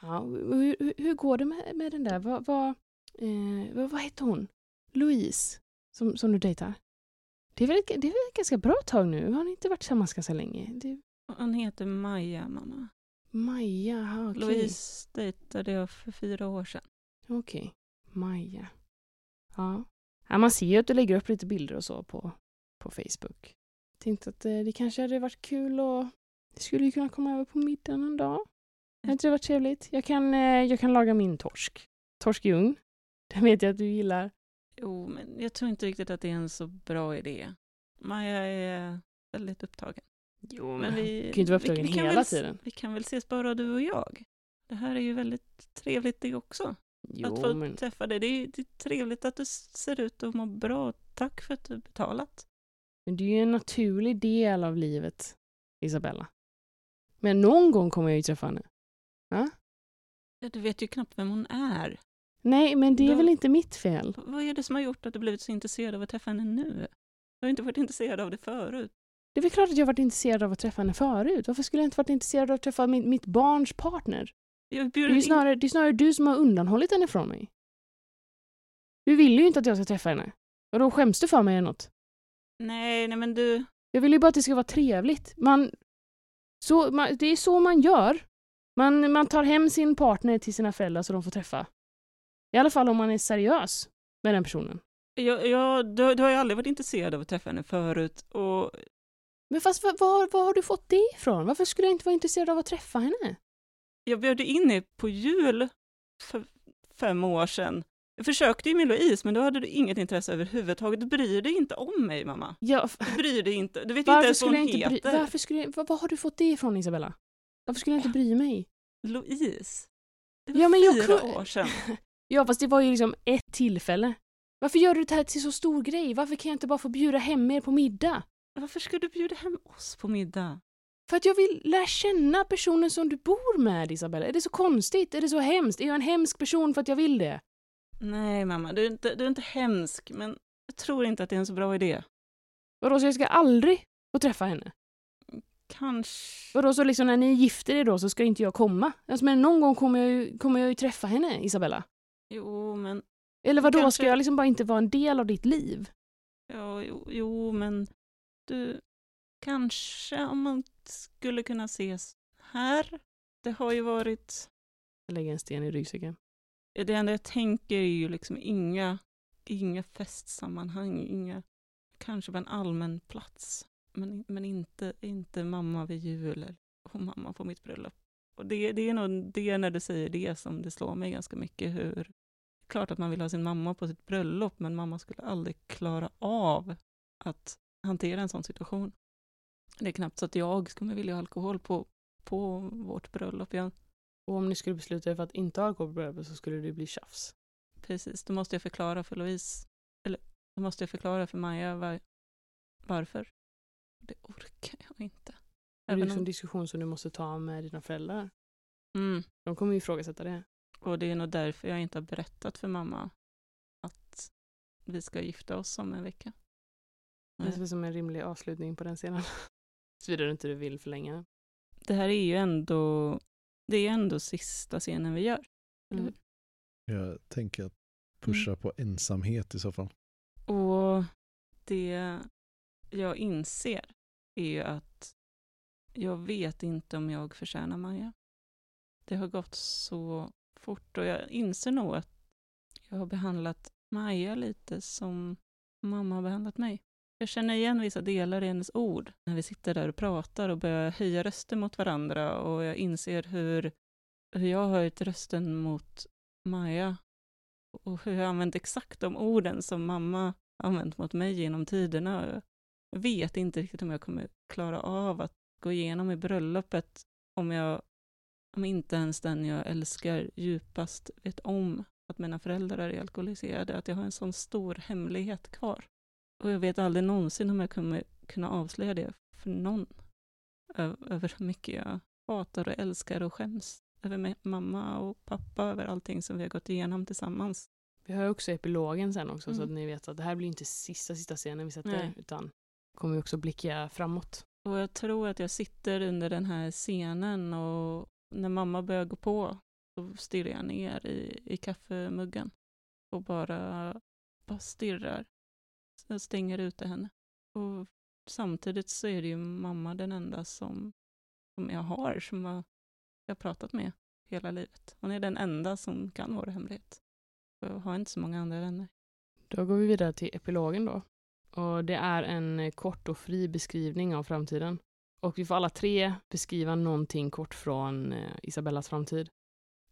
Ja, hur, hur, hur går det med, med den där? Vad, vad, eh, vad, vad heter hon? Louise, som, som du dejtar? Det är, väl, det är väl ett ganska bra tag nu? Har ni inte varit tillsammans ganska länge? Det, Hon heter Maja, mamma. Maja, okej. Louise dejtade jag för fyra år sedan. Okej, Maja. Ja. ja. Man ser ju att du lägger upp lite bilder och så på, på Facebook. Tänkte att eh, det kanske hade varit kul och det skulle ju kunna komma över på middagen en dag. Hade inte det varit trevligt? Jag kan, eh, jag kan laga min torsk. Torsk i ugn. Den vet jag att du gillar. Jo, men jag tror inte riktigt att det är en så bra idé. Maja är väldigt upptagen. Jo, Men vi, kan ju inte vara vi- upptagen vi kan hela väl, tiden. Vi kan väl ses bara du och jag? Det här är ju väldigt trevligt det också. Jo, att få men träffa dig. Det är, det är trevligt att du ser ut att må bra. Tack för att du betalat. Men det är ju en naturlig del av livet, Isabella. Men någon gång kommer jag ju träffa henne. Ja, Du vet ju knappt vem hon är. Nej, men det är Då- väl inte mitt fel. Vad är det som har gjort att du blivit så intresserad av att träffa henne nu? Du har inte varit intresserad av det förut. Det är väl klart att jag varit intresserad av att träffa henne förut. Varför skulle jag inte varit intresserad av att träffa mitt, mitt barns partner? Jag Det är, ju snarare, det är snarare du som har undanhållit henne från mig. Du vill ju inte att jag ska träffa henne. Och då skäms du för mig eller något? Nej, nej men du... Jag vill ju bara att det ska vara trevligt. Man, så, man, det är så man gör. Man, man tar hem sin partner till sina föräldrar så de får träffa. I alla fall om man är seriös med den personen. Jag, jag, du, du har ju aldrig varit intresserad av att träffa henne förut och Men fast var, var, var har du fått det ifrån? Varför skulle jag inte vara intresserad av att träffa henne? Jag bjöd in er på jul för fem år sedan. Jag försökte ju med Louise, men då hade du inget intresse överhuvudtaget. Du bryr dig inte om mig, mamma. Jag, Du bryr dig inte. Du vet inte ens vad jag hon inte bry, heter. varför skulle jag, var har du fått det ifrån Isabella? Varför skulle jag inte bry mig? Louise. Det var Ja, men jag fyra kun- år sedan. Ja, fast det var ju liksom ett tillfälle. Varför gör du det här till så stor grej? Varför kan jag inte bara få bjuda hem er på middag? Varför ska du bjuda hem oss på middag? För att jag vill lära känna personen som du bor med, Isabella. Är det så konstigt? Är det så hemskt? Är jag en hemsk person för att jag vill det? Nej, mamma, du är, inte, du är inte hemsk, men jag tror inte att det är en så bra idé. Vadå, så jag ska aldrig få träffa henne? Kanske... Vadå, så liksom när ni gifter er då så ska inte jag komma? Alltså, men någon gång kommer jag ju, kommer jag ju träffa henne, Isabella. Jo, men... Eller vadå, Kanske- ska jag liksom bara inte vara en del av ditt liv? Ja, jo, jo, men du... Kanske om man skulle kunna ses här. Det har ju varit... Jag lägger en sten i ryggsäcken. Det enda jag tänker är ju liksom inga, inga festsammanhang, inga... Kanske på en allmän plats. Men, men inte, inte mamma vid jul och mamma på mitt bröllop. Och det, det är nog det när du säger det som det slår mig ganska mycket hur... Klart att man vill ha sin mamma på sitt bröllop, men mamma skulle aldrig klara av att hantera en sån situation. Det är knappt så att jag skulle vilja ha alkohol på, på vårt bröllop. Jag, Och om ni skulle besluta er för att inte ha alkohol på bröllopet så skulle det bli tjafs. precis, då måste jag förklara för Louise, eller då måste jag förklara för Maja var, varför. Det orkar jag inte. Det är Även ju en om, diskussion som du måste ta med dina föräldrar. mm, De kommer ju ifrågasätta det. och det är nog därför jag inte har berättat för mamma att vi ska gifta oss om en vecka. Det är som en rimlig avslutning på den scenen. Såvida du inte du vill förlänga. Det här är ju ändå, det är ändå sista scenen vi gör. Mm. Jag tänker att pusha på ensamhet i så fall. Och det jag inser är ju att jag vet inte om jag förtjänar Maja. Det har gått så fort och jag inser nog att jag har behandlat Maja lite som mamma har behandlat mig. Jag känner igen vissa delar i hennes ord när vi sitter där och pratar och börjar höja rösten mot varandra och jag inser hur, hur jag har höjt rösten mot Maja och hur jag har använt exakt de orden som mamma använt mot mig genom tiderna. Jag vet inte riktigt om jag kommer klara av att gå igenom i bröllopet om jag, om inte ens den jag älskar djupast vet om att mina föräldrar är alkoholiserade, att jag har en sån stor hemlighet kvar. Och jag vet aldrig någonsin om jag kommer kunna avslöja det för någon. Över hur mycket jag hatar och älskar och skäms över mamma och pappa, över allting som vi har gått igenom tillsammans. Vi har också epilogen sen också, mm. så att ni vet att det här blir inte sista, sista scenen vi sätter, Nej. utan kommer vi också blicka framåt. Och jag tror att jag sitter under den här scenen och när mamma börjar gå på, så stirrar jag ner i, i kaffemuggen och bara, bara stirrar. Jag stänger ute henne. Och samtidigt så är det ju mamma den enda som, som jag har, som jag har pratat med hela livet. Hon är den enda som kan vår hemlighet. Jag har inte så många andra vänner. Då går vi vidare till epilogen då. Och det är en eh, kort och fri beskrivning av framtiden. Och vi får alla tre beskriva någonting kort från eh, Isabellas framtid.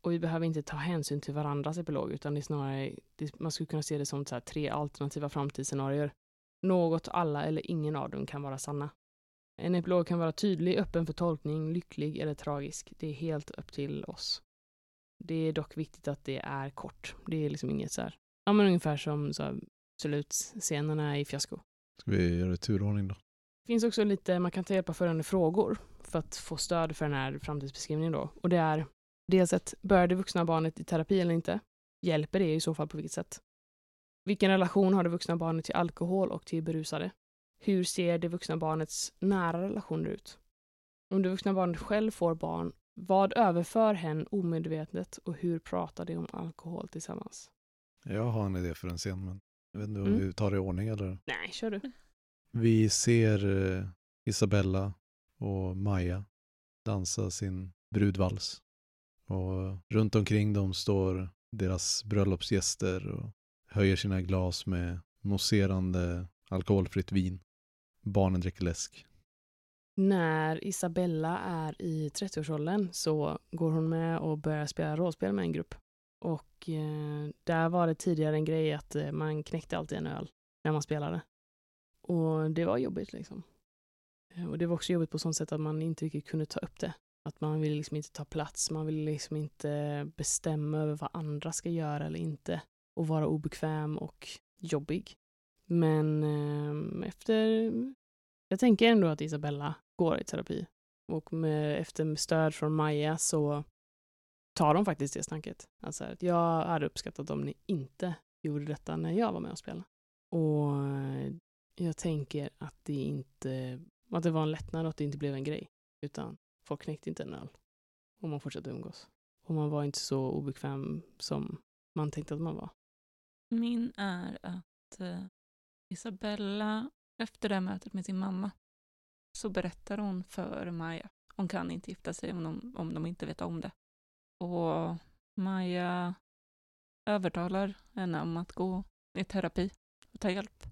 Och vi behöver inte ta hänsyn till varandras epilog, utan det är snarare, det, man skulle kunna se det som så här, tre alternativa framtidsscenarier. Något, alla eller ingen av dem kan vara sanna. En epilog kan vara tydlig, öppen för tolkning, lycklig eller tragisk. Det är helt upp till oss. Det är dock viktigt att det är kort. Det är liksom inget så här, ja men ungefär som så här, slutscenerna i Fiasko. Ska vi göra det turordning då? Det finns också lite, man kan ta hjälp av följande frågor för att få stöd för den här framtidsbeskrivningen då. Och det är dels ett, bör det vuxna barnet i terapi eller inte? Hjälper det i så fall på vilket sätt? Vilken relation har det vuxna barnet till alkohol och till berusade? Hur ser det vuxna barnets nära relationer ut? Om det vuxna barnet själv får barn, vad överför hen omedvetet och hur pratar de om alkohol tillsammans? Jag har en idé för en scen, men jag vet inte om mm. vi tar det i ordning eller? Nej, kör du. Vi ser eh, Isabella och Maja dansa sin brudvals. Och runt omkring dem står deras bröllopsgäster och höjer sina glas med mousserande alkoholfritt vin. Barnen dricker läsk. När Isabella är i 30-årsåldern så går hon med och börjar spela rollspel med en grupp. Och eh, där var det tidigare en grej att eh, man knäckte alltid en öl när man spelade. Och det var jobbigt liksom. Eh, och det var också jobbigt på sånt sätt att man inte riktigt kunde ta upp det. Att man vill liksom inte ta plats, man vill liksom inte bestämma över vad andra ska göra eller inte. Och vara obekväm och jobbig. Men eh, efter... Jag tänker ändå att Isabella går i terapi. Och med, efter stöd från Maja så tar de faktiskt det snacket. Alltså att jag hade uppskattat om ni inte gjorde detta när jag var med och spelade. Och jag tänker att det inte att det var en lättnad att det inte blev en grej. Utan folk knäckte inte en öl. Och man fortsatte umgås. Och man var inte så obekväm som man tänkte att man var. Min är att eh, Isabella, efter det här mötet med sin mamma, så berättar hon för Maja. Hon kan inte gifta sig om de, om de inte vet om det. Och Maja övertalar henne om att gå i terapi och ta hjälp.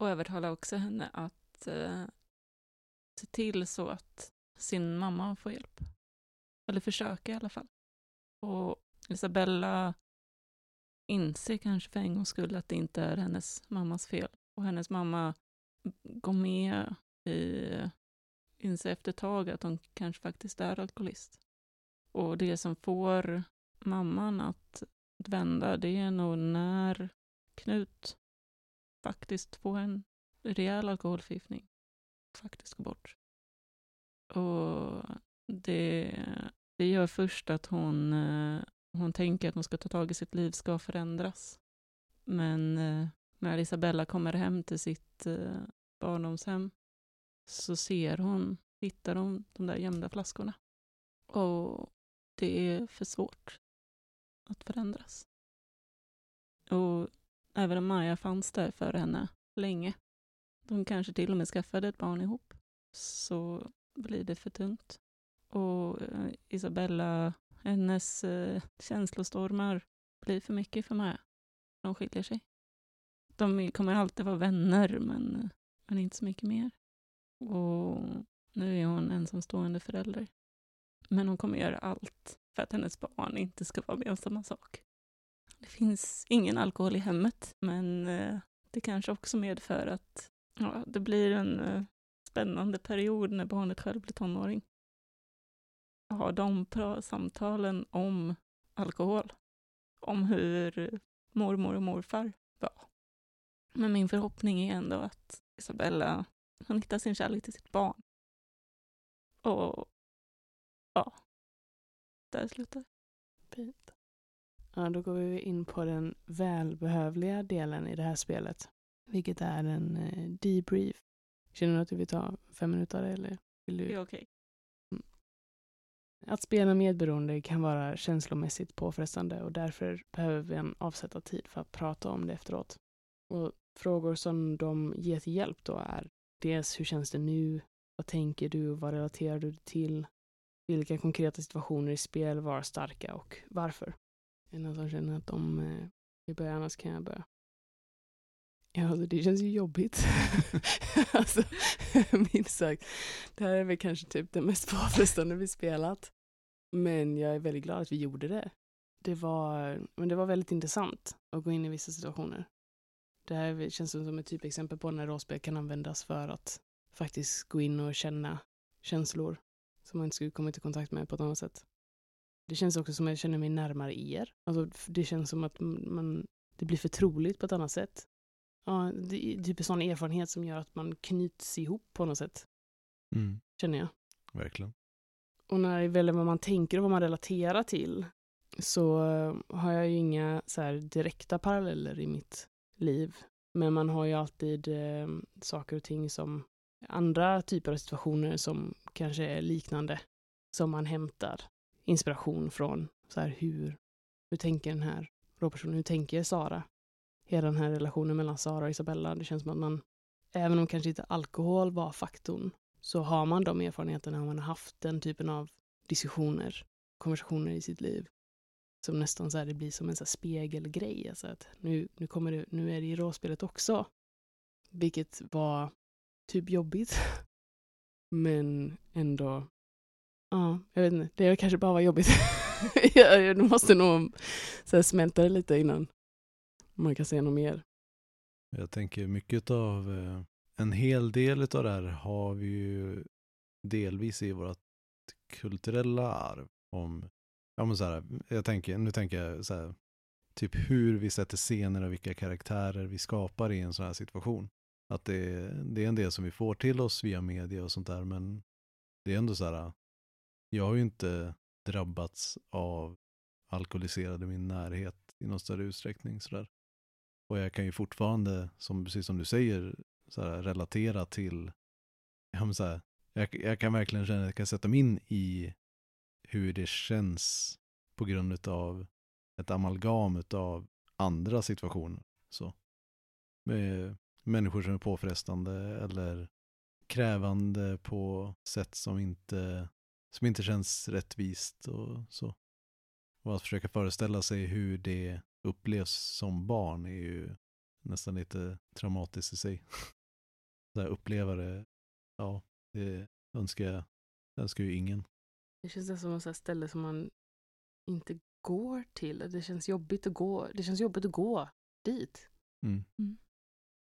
Och övertalar också henne att eh, se till så att sin mamma få hjälp. Eller försöka i alla fall. Och Isabella inser kanske för en gångs skull att det inte är hennes mammas fel. Och hennes mamma går med i, inser efter ett tag att hon kanske faktiskt är alkoholist. Och det som får mamman att vända, det är nog när Knut faktiskt får en rejäl alkoholförgiftning. Faktiskt går bort. Och det, det gör först att hon, eh, hon tänker att hon ska ta tag i sitt liv, ska förändras. Men eh, när Isabella kommer hem till sitt eh, barndomshem så ser hon, hittar hon de där gömda flaskorna. Och det är för svårt att förändras. Och även om Maja fanns där för henne länge, de kanske till och med skaffade ett barn ihop, så blir det för tungt. Och eh, Isabella, hennes eh, känslostormar blir för mycket för Maja. De skiljer sig. De kommer alltid vara vänner, men, men inte så mycket mer. Och nu är hon ensamstående förälder. Men hon kommer göra allt för att hennes barn inte ska vara med om samma sak. Det finns ingen alkohol i hemmet, men eh, det kanske också medför att ja, det blir en spännande period när barnet själv blir tonåring. Ha de samtalen om alkohol, om hur mormor och morfar var. Men min förhoppning är ändå att Isabella, hon hittar sin kärlek till sitt barn. Och ja, där slutar Fint. Ja, då går vi in på den välbehövliga delen i det här spelet. Vilket är en eh, debrief. Känner du att du vill ta fem minuter eller? Vill du? Det är okej. Mm. Att spela medberoende kan vara känslomässigt påfrestande och därför behöver vi en avsätta tid för att prata om det efteråt. Och frågor som de ger till hjälp då är dels hur känns det nu? Vad tänker du? Vad relaterar du till? Vilka konkreta situationer i spel var starka och varför? Någon som känner att de eh, vill börja? Annars kan jag börja. Ja, alltså det känns ju jobbigt. alltså, minst sagt. Det här är väl kanske typ det mest påfrestande vi spelat. Men jag är väldigt glad att vi gjorde det. Det var, men det var väldigt intressant att gå in i vissa situationer. Det här känns som ett typexempel på när rollspel kan användas för att faktiskt gå in och känna känslor som man inte skulle kommit i kontakt med på ett annat sätt. Det känns också som att jag känner mig närmare er. Alltså, det känns som att man, det blir förtroligt på ett annat sätt. Ja, det är typ en sån erfarenhet som gör att man knyts ihop på något sätt. Mm. Känner jag. Verkligen. Och när det väljer vad man tänker och vad man relaterar till så har jag ju inga så direkta paralleller i mitt liv. Men man har ju alltid eh, saker och ting som andra typer av situationer som kanske är liknande. Som man hämtar inspiration från. Så här, hur, hur tänker den här rollpersonen? Hur tänker Sara? Hela den här relationen mellan Sara och Isabella. Det känns som att man, även om kanske inte alkohol var faktorn, så har man de erfarenheterna och man har haft den typen av diskussioner, konversationer i sitt liv. Som nästan så här, det blir som en så spegelgrej. Alltså att nu, nu, kommer det, nu är det i råspelet också. Vilket var typ jobbigt. Men ändå, ja, jag vet inte, det kanske bara var jobbigt. jag måste nog så här, smälta det lite innan man kan säga något mer. Jag tänker mycket av, eh, en hel del av det här har vi ju delvis i vårt kulturella arv. Om, ja men så här, jag tänker, nu tänker jag så här, typ hur vi sätter scener och vilka karaktärer vi skapar i en sån här situation. Att det, det är en del som vi får till oss via media och sånt där, men det är ändå så här, jag har ju inte drabbats av alkoholiserade i min närhet i någon större utsträckning sådär. Och jag kan ju fortfarande, som, precis som du säger, så här, relatera till, ja, så här, jag, jag, kan verkligen känna att jag kan sätta mig in i hur det känns på grund av ett amalgam av andra situationer. Så. Med människor som är påfrestande eller krävande på sätt som inte, som inte känns rättvist och så. Och att försöka föreställa sig hur det upplevs som barn är ju nästan lite traumatiskt i sig. Så här uppleva det, ja, det önskar jag, det önskar ju ingen. Det känns som ett ställe som man inte går till. Det känns jobbigt att gå, det känns jobbigt att gå dit. Mm. Mm.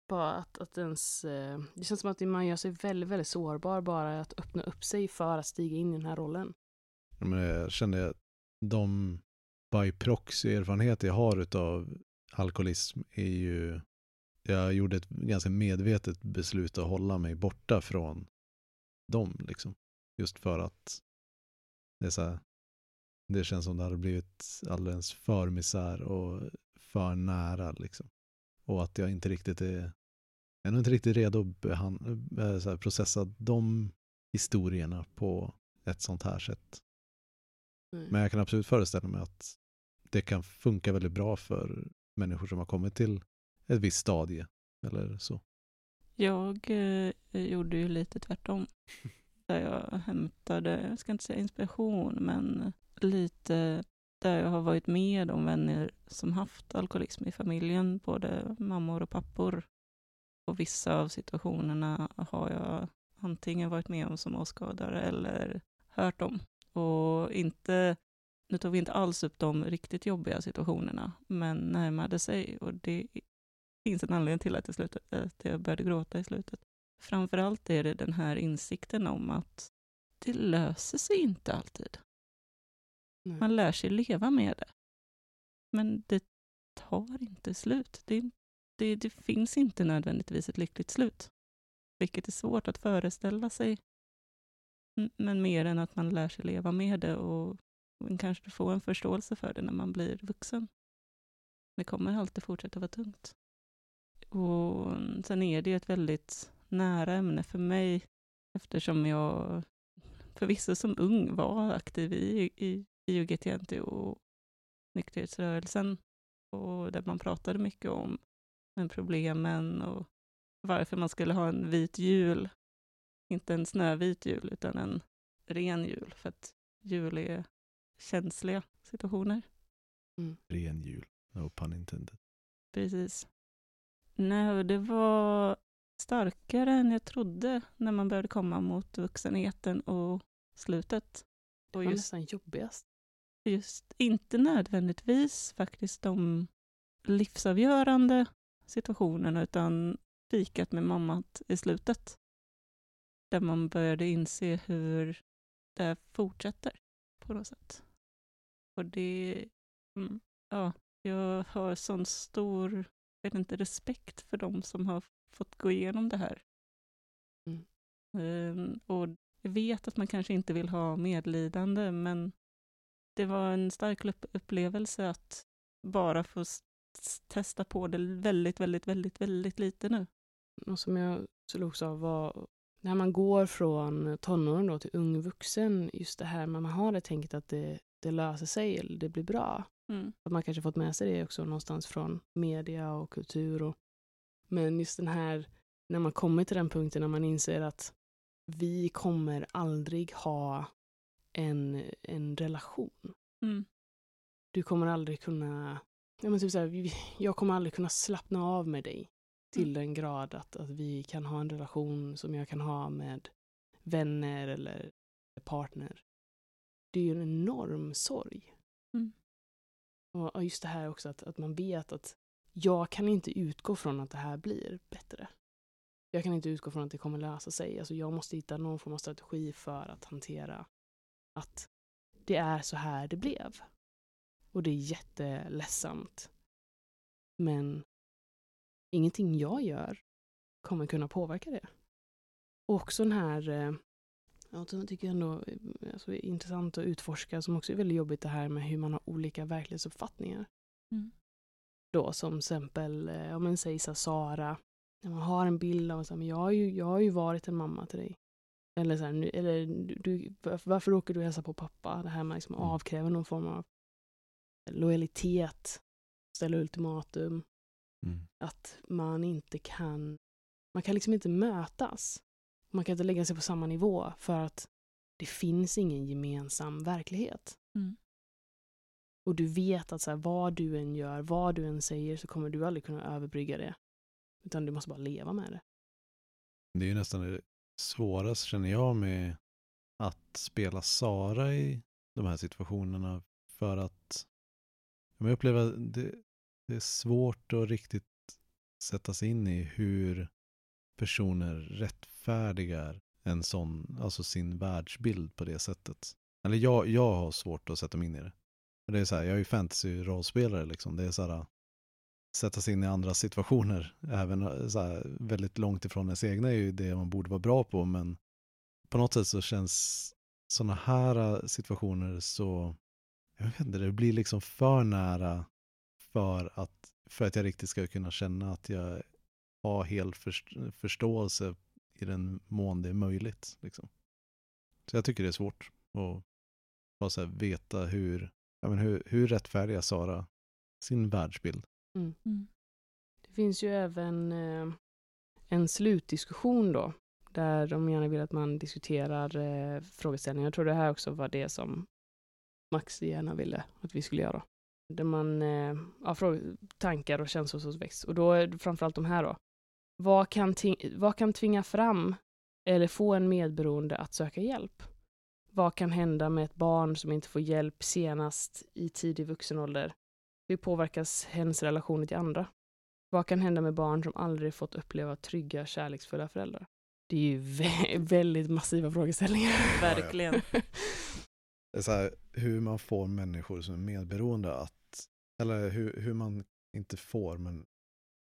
Bara att, att ens, eh, det känns som att man gör sig väldigt, väldigt sårbar bara att öppna upp sig för att stiga in i den här rollen. Men jag kände att de by proxy-erfarenheter jag har av alkoholism är ju, jag gjorde ett ganska medvetet beslut att hålla mig borta från dem liksom. Just för att det här, det känns som det hade blivit alldeles för misär och för nära liksom. Och att jag inte riktigt är, jag är inte riktigt redo att behandla, eh, här, processa de historierna på ett sånt här sätt. Mm. Men jag kan absolut föreställa mig att det kan funka väldigt bra för människor som har kommit till ett visst stadie eller så. Jag eh, gjorde ju lite tvärtom. Där jag hämtade, jag ska inte säga inspiration, men lite där jag har varit med om vänner som haft alkoholism i familjen, både mammor och pappor. Och vissa av situationerna har jag antingen varit med om som avskadare eller hört om. Och inte nu tog vi inte alls upp de riktigt jobbiga situationerna, men närmade sig och det finns en anledning till att, i slutet, att jag började gråta i slutet. framförallt är det den här insikten om att det löser sig inte alltid. Nej. Man lär sig leva med det. Men det tar inte slut. Det, det, det finns inte nödvändigtvis ett lyckligt slut. Vilket är svårt att föreställa sig. Men mer än att man lär sig leva med det och men kanske får en förståelse för det när man blir vuxen. Det kommer alltid fortsätta vara tungt. Och sen är det ju ett väldigt nära ämne för mig eftersom jag förvisso som ung var aktiv i, i, i UGTNT och nykterhetsrörelsen och där man pratade mycket om men problemen och varför man skulle ha en vit jul. Inte en snövit jul utan en ren jul för att jul är känsliga situationer. Ren jul. No pun intended. Precis. Nej, det var starkare än jag trodde när man började komma mot vuxenheten och slutet. Det Och var just, nästan jobbigast. just inte nödvändigtvis faktiskt de livsavgörande situationerna utan fikat med mamma i slutet. Där man började inse hur det fortsätter på något sätt. Och det, mm, ja, jag har sån stor, vet inte, respekt för de som har fått gå igenom det här. Mm. Ehm, och jag vet att man kanske inte vill ha medlidande, men det var en stark upp- upplevelse att bara få testa på det väldigt, väldigt, väldigt, väldigt lite nu. Och som jag slogs av var när man går från tonåren då till ung vuxen, just det här man har det tänket att det, det löser sig eller det blir bra. Mm. Att man kanske fått med sig det också någonstans från media och kultur. Och, men just den här, när man kommer till den punkten när man inser att vi kommer aldrig ha en, en relation. Mm. Du kommer aldrig kunna, ja men typ så här, jag kommer aldrig kunna slappna av med dig till Mm. den grad att, att vi kan ha en relation som jag kan ha med vänner eller partner. Det är ju en enorm sorg. Mm. Och och just det här också att, att man vet att jag kan inte utgå från att det här blir bättre. Jag kan inte utgå från att det kommer lösa sig. Alltså jag måste hitta någon form av strategi för att hantera att det är så här det blev. Och det är jätteledsamt. Men ingenting jag gör kommer kunna påverka det. Och också den här, eh, ja, jag tycker jag ändå eh, alltså, är intressant att utforska, som också är väldigt jobbigt det här med hur man har olika verklighetsuppfattningar. Mm. Då som exempel, eh, ja men säg så Sara, när man har en bild av att jag, har ju, jag har ju varit en mamma till dig. Eller, så här, eller du, varför, åker du och hälsar på pappa? Det här med liksom Mm. avkräva någon form av lojalitet, ställa ultimatum, Mm. att man inte kan, man kan liksom inte mötas. Man kan inte lägga sig på samma nivå för att det finns ingen gemensam verklighet. Mm. Och du vet att så här, vad du än gör, vad du än säger så kommer du aldrig kunna överbrygga det. Utan du måste bara leva med det. Det är ju nästan det svåraste känner jag med att spela Sara i de här situationerna. För att jag upplever att det, det är svårt att riktigt sätta sig in i hur personer rättfärdigar en sån, alltså sin världsbild på det sättet. Eller jag, jag har svårt att sätta mig in i det. För det är så här, jag är ju fantasy-rollspelare liksom. Det är så här, sätta sig in i andra situationer. Även eh, så här, väldigt långt ifrån ens egna är ju det man borde vara bra på. Men på något sätt så känns sådana här situationer så, jag vet inte, det blir liksom för nära för att, för att jag riktigt ska kunna känna att jag har hel först, förståelse i den mån det är möjligt. Liksom. Så jag tycker det är svårt att bara så här veta hur, ja, men hur, hur rättfärdigar Sara sin världsbild. Mm. Det finns ju även eh, en slutdiskussion då. Där de gärna vill att man diskuterar eh, frågeställningar. Jag tror det här också var det som Max gärna ville att vi skulle göra. Där man, eh, ja, tankar och känslor som väcks. Och då är det framförallt de här då. Vad kan, vad kan tvinga fram eller få en medberoende att söka hjälp? Vad kan hända med ett barn som inte får hjälp senast i tidig vuxen ålder? Hur påverkas hens relationer till andra? Vad kan hända med barn som aldrig fått uppleva trygga, kärleksfulla föräldrar? Det är ju vä väldigt massiva frågeställningar. Verkligen. Det är så här, hur man får människor som är medberoende att, eller hur, hur man inte får, men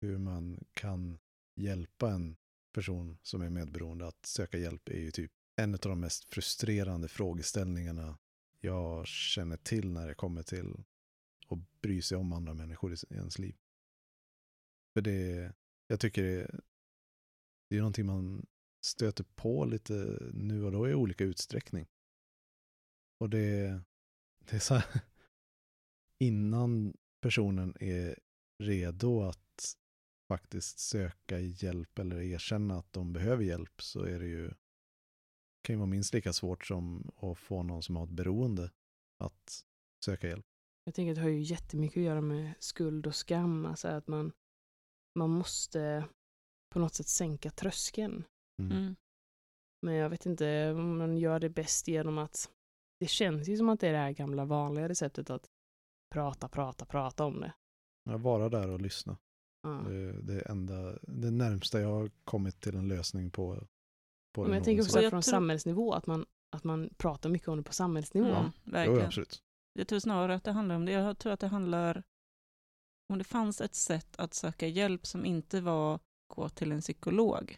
hur man kan hjälpa en person som är medberoende att söka hjälp är ju typ en av de mest frustrerande frågeställningarna jag känner till när det kommer till att bry sig om andra människor i ens liv. För det, jag tycker det, det är någonting man stöter på lite nu och då i olika utsträckning. Och det, det är så här, innan personen är redo att faktiskt söka hjälp eller erkänna att de behöver hjälp så är det ju kan ju vara minst lika svårt som att få någon som har ett beroende att söka hjälp. Jag tänker att det har ju jättemycket att göra med skuld och skam, alltså att man, man måste på något sätt sänka tröskeln. Mm. Mm. Men jag vet inte om man gör det bäst genom att det känns ju som att det är det här gamla vanliga receptet att prata, prata, prata om det. Ja, vara där och lyssna. Ja. Det, det, enda, det närmsta jag har kommit till en lösning på, på Men jag tänker också från tror- samhällsnivå, att man, att man pratar mycket om det på samhällsnivå. Mm, Jo, verkligen. absolut. Jag tror snarare att det handlar om det. Jag tror att det handlar om det fanns ett sätt att söka hjälp som inte var gå till en psykolog.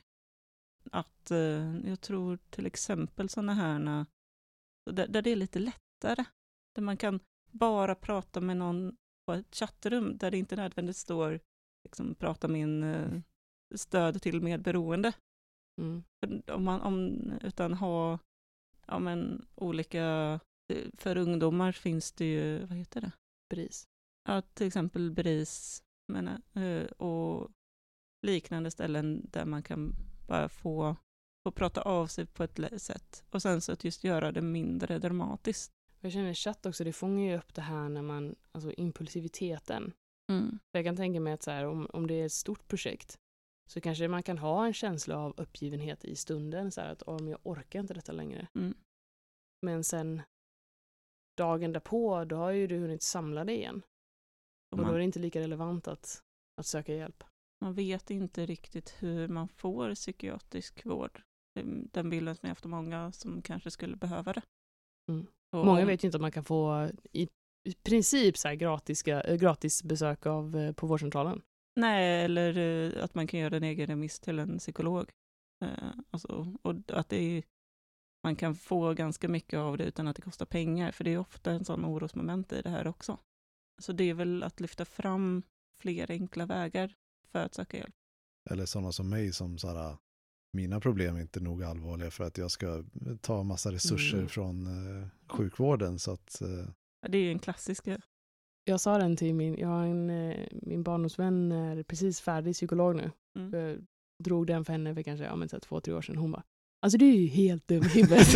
Att eh, jag tror till exempel sådana här där, där det är lite lättare. Där man kan bara prata med någon på ett chattrum där det inte nödvändigt står liksom, prata min eh, stöd till medberoende. Mm. Om man, om, utan ha ja, men, olika, för ungdomar finns det ju, vad heter det? BRIS. Ja, till exempel BRIS men, eh, och liknande ställen där man kan bara få, få prata av sig på ett sätt. Och sen så att just göra det mindre dramatiskt. Jag känner chatt också, det fångar ju upp det här när man, alltså impulsiviteten. Mm. Jag kan tänka mig att så här, om, om det är ett stort projekt så kanske man kan ha en känsla av uppgivenhet i stunden, så här att om jag orkar inte detta längre. Mm. Men sen dagen därpå, då har ju du hunnit samla dig igen. Och Och då är man, det inte lika relevant att, att söka hjälp. man vet inte riktigt hur man får psykiatrisk vård. Är Den bilden som jag haft av många som kanske skulle behöva det. Mm. Och Många vet ju inte att man kan få i, princip så här gratiska, äh, gratis besök av, eh, på vårdcentralen. Nej, eller eh, att man kan göra en egen remiss till en psykolog. Eh, alltså, och att det är, man kan få ganska mycket av det utan att det kostar pengar, för det är ofta en sån orosmoment i det här också. Så det är väl att lyfta fram fler enkla vägar för att söka hjälp. Eller sådana som mig som så här, mina problem är inte nog allvarliga för att jag ska ta massa resurser Mm. från eh, sjukvården. Så att, eh, Ja, Det är ju en klassisk eh, Jag sa den till min, jag har en, eh, min barndomsvän är precis färdig psykolog nu. Mm. Jag drog den för henne för kanske ja, men, så här, två, tre år sedan. Hon bara, alltså du är ju helt dum i huvudet.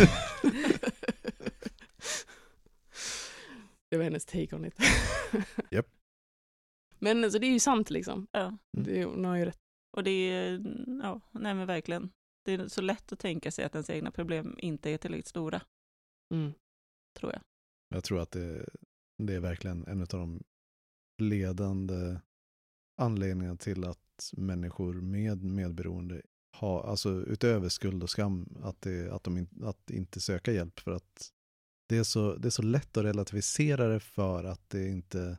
det var hennes take on it. Japp. Men alltså, det är ju sant liksom. Ja, Det, är- hon har ju rätt. Och det är, ja, nej men verkligen. Det är så lätt att tänka sig att ens egna problem inte är tillräckligt stora, Mm. tror jag. jag tror att det, det är verkligen en av de ledande anledningarna till att människor med medberoende har, alltså utöver skuld och skam, att, det, att de in, att inte söka hjälp för att det är, så, det är så lätt att relativisera det för att det inte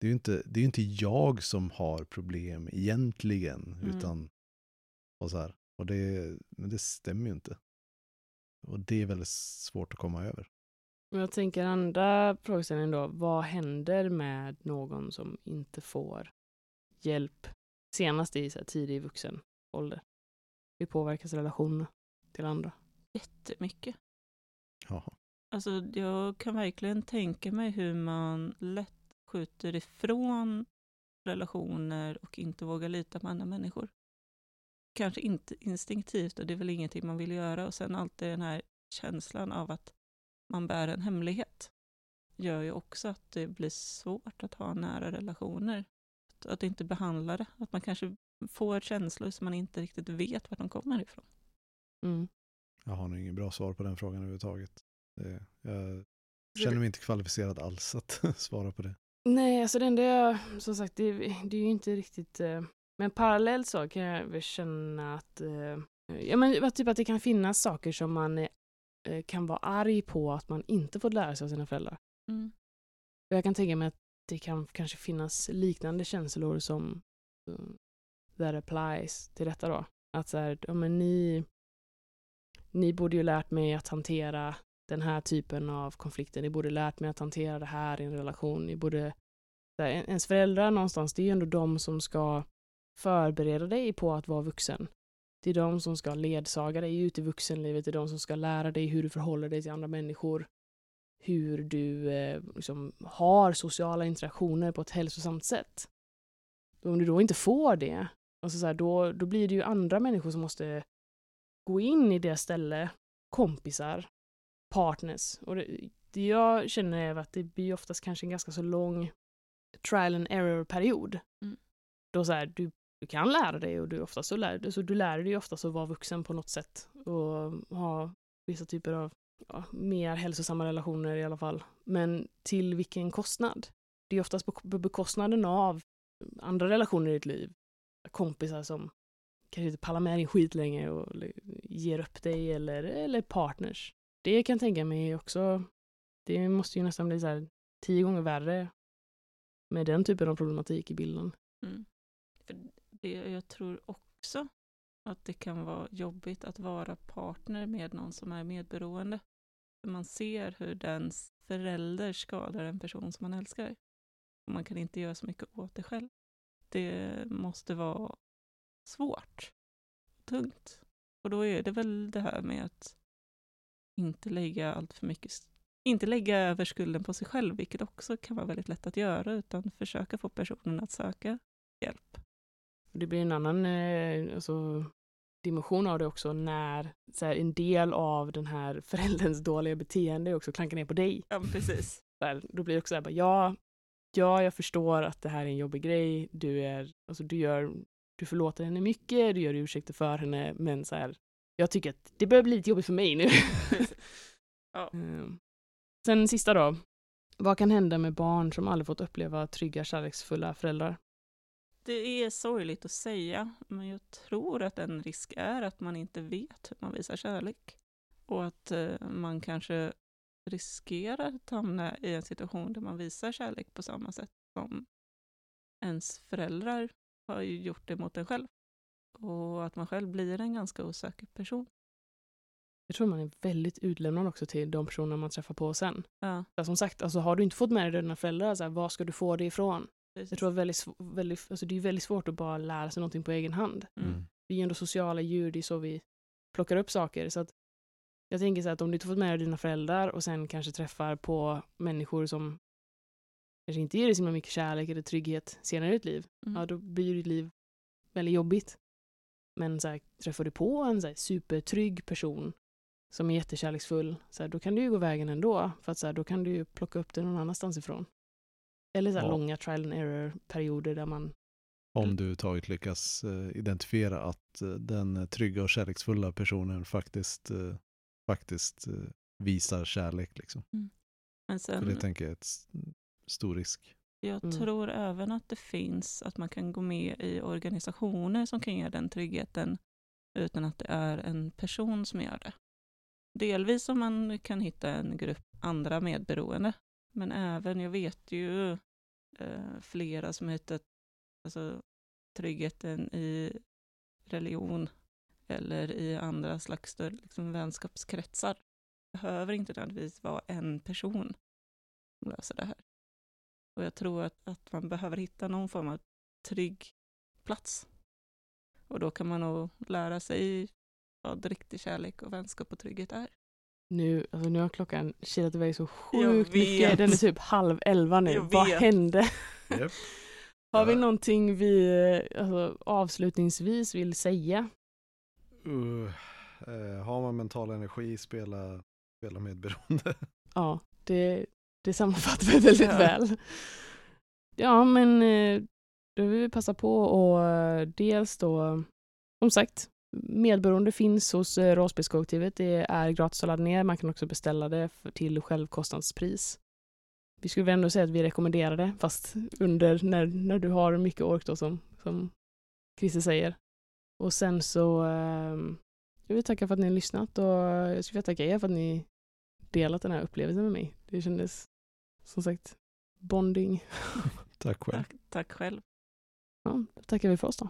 det är ju inte, det är inte jag som har problem egentligen, Mm. utan och så här. Och det, men det stämmer ju inte. Och det är väldigt svårt att komma över. Men jag tänker andra frågeställningen då. Vad händer med någon som inte får hjälp senast i så här, tidig vuxen ålder? Hur påverkas relationerna till andra? Jättemycket. Jaha. Alltså jag kan verkligen tänka mig hur man lätt skjuter ifrån relationer och inte vågar lita på andra människor. Kanske inte instinktivt och det är väl ingenting man vill göra och sen alltid den här känslan av att man bär en hemlighet gör ju också att det blir svårt att ha nära relationer. Att- Att inte behandla det, att man kanske får känslor som man inte riktigt vet var de kommer ifrån. Mm. Jag har nog ingen bra svar på den frågan överhuvudtaget. Det, jag känner mig inte kvalificerad alls att svara på det. Nej, alltså det enda jag, som sagt, det, det är ju inte riktigt... Eh, men parallellt så kan jag väl känna att eh, Ja men typ att det kan finnas saker som man eh, kan vara arg på att man inte fått lära sig av sina föräldrar. Mm. Och jag kan tänka mig att det kan kanske finnas liknande känslor som uh, that applies till detta då. Att så här, ja men ni, ni borde ju lärt mig att hantera den här typen av konflikter. Ni borde lärt mig att hantera det här i en relation. Ni borde, här, ens föräldrar någonstans, det är ju ändå de som ska förbereda dig på att vara vuxen. Det är de som ska ledsaga dig ut i vuxenlivet, det är de som ska lära dig hur du förhåller dig till andra människor, hur du eh, liksom, har sociala interaktioner på ett hälsosamt sätt. Om du då inte får det, alltså så här, då, då blir det ju andra människor som måste gå in i det ställe, kompisar, partners. Och det, det jag känner är att det blir oftast kanske en ganska så lång trial and error-period. Mm. Då så här, du, du kan lära dig och du, oftast så lär, alltså du lär dig oftast att vara vuxen på något sätt och ha vissa typer av ja, mer hälsosamma relationer i alla fall. Men till vilken kostnad? Det är oftast på bekostnaden av andra relationer i ditt liv. Kompisar som kanske inte pallar med din skit längre och ger upp dig eller, eller partners. Det kan jag tänka mig också, det måste ju nästan bli så här tio gånger värre med den typen av problematik i bilden. Mm. För det, jag tror också att det kan vara jobbigt att vara partner med någon som är medberoende. För man ser hur dens förälder skadar en person som man älskar. Och man kan inte göra så mycket åt det själv. Det måste vara svårt, tungt. Och då är det väl det här med att inte lägga allt för mycket, inte lägga över skulden på sig själv, vilket också kan vara väldigt lätt att göra, utan försöka få personen att söka hjälp. Det blir en annan eh, alltså, dimension av det också när så här, en del av den här förälderns dåliga beteende också klankar ner på dig. Ja, precis. Där, då blir det också så här, ja, ja, jag förstår att det här är en jobbig grej, du är, alltså du gör, du förlåter henne mycket, du gör ursäkter för henne, men så här, jag tycker att det börjar bli lite jobbigt för mig nu. ja. Ehm, sen sista då. Vad kan hända med barn som aldrig fått uppleva trygga, kärleksfulla föräldrar? Det är sorgligt att säga, men jag tror att en risk är att man inte vet hur man visar kärlek. Och att eh, man kanske riskerar att hamna i en situation där man visar kärlek på samma sätt som ens föräldrar har gjort det mot en själv. Och att man själv blir en ganska osäker person. Jag tror man är väldigt utlämnad också till de personer man träffar på sen. Ja. Som sagt, alltså, har du inte fått med dig dina föräldrar, så här, var ska du få det ifrån? Precis. Jag tror att väldigt, väldigt, alltså, det är väldigt svårt att bara lära sig någonting på egen hand. Mm. Vi är ju ändå sociala djur, det är så vi plockar upp saker. Så att jag tänker så att om du inte fått med dig dina föräldrar och sen kanske träffar på människor som kanske inte ger dig så mycket kärlek eller trygghet senare i ditt liv, Mm. ja då blir ditt liv väldigt jobbigt. Men så här, träffar du på en så här, supertrygg person som är jättekärleksfull, så här, då kan du ju gå vägen ändå. För att så här, då kan du ju plocka upp det någon annanstans ifrån. Eller så här, Ja. långa trial and error-perioder där man... Om du tagit lyckas eh, identifiera att eh, den trygga och kärleksfulla personen faktiskt, eh, faktiskt visar kärlek. Liksom. Men För sen, det tänker jag är ett stor risk. Jag Mm. tror även att det finns, att man kan gå med i organisationer som kan ge den tryggheten utan att det är en person som gör det. Delvis om man kan hitta en grupp andra medberoende, men även, jag vet ju eh, flera som hittat alltså, tryggheten i religion eller i andra slags större liksom, vänskapskretsar. Det behöver inte nödvändigtvis vara en person som löser det här. Och jag tror att, att man behöver hitta någon form av trygg plats. Och då kan man nog lära sig vad riktig kärlek och vänskap och trygghet är. Nu, alltså nu har klockan kilat iväg så sjukt mycket. Den är typ halv elva nu. Vad hände? Yep. Har vi någonting vi alltså, avslutningsvis vill säga? Uh, eh, har man mental energi, spela, spela medberoende. Ja, det, det sammanfattar vi väldigt Ja. väl. Ja, men eh, då vill vi passa på och eh, dels då, som sagt, medberoende finns hos eh, Rollspelskollektivet. Det är gratis att ladda ner. Man kan också beställa det till självkostnadspris. Vi skulle väl ändå säga att vi rekommenderar det, fast under när, när du har mycket ork då, som, som Christer säger. Och sen så, ehm, Jag vill tacka för att ni har lyssnat och jag skulle vilja tacka er för att ni delat den här upplevelsen med mig. Det kändes som sagt bonding. Tack själv. Tack, tack själv. Ja, då tackar vi för oss då.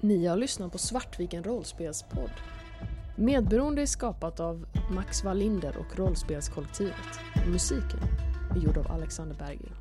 Ni har lyssnat på Svartviken rollspelspodd. Medberoende är skapat av Max Wallinder och Rollspelskollektivet. Musiken är gjord av Alexander Bergil.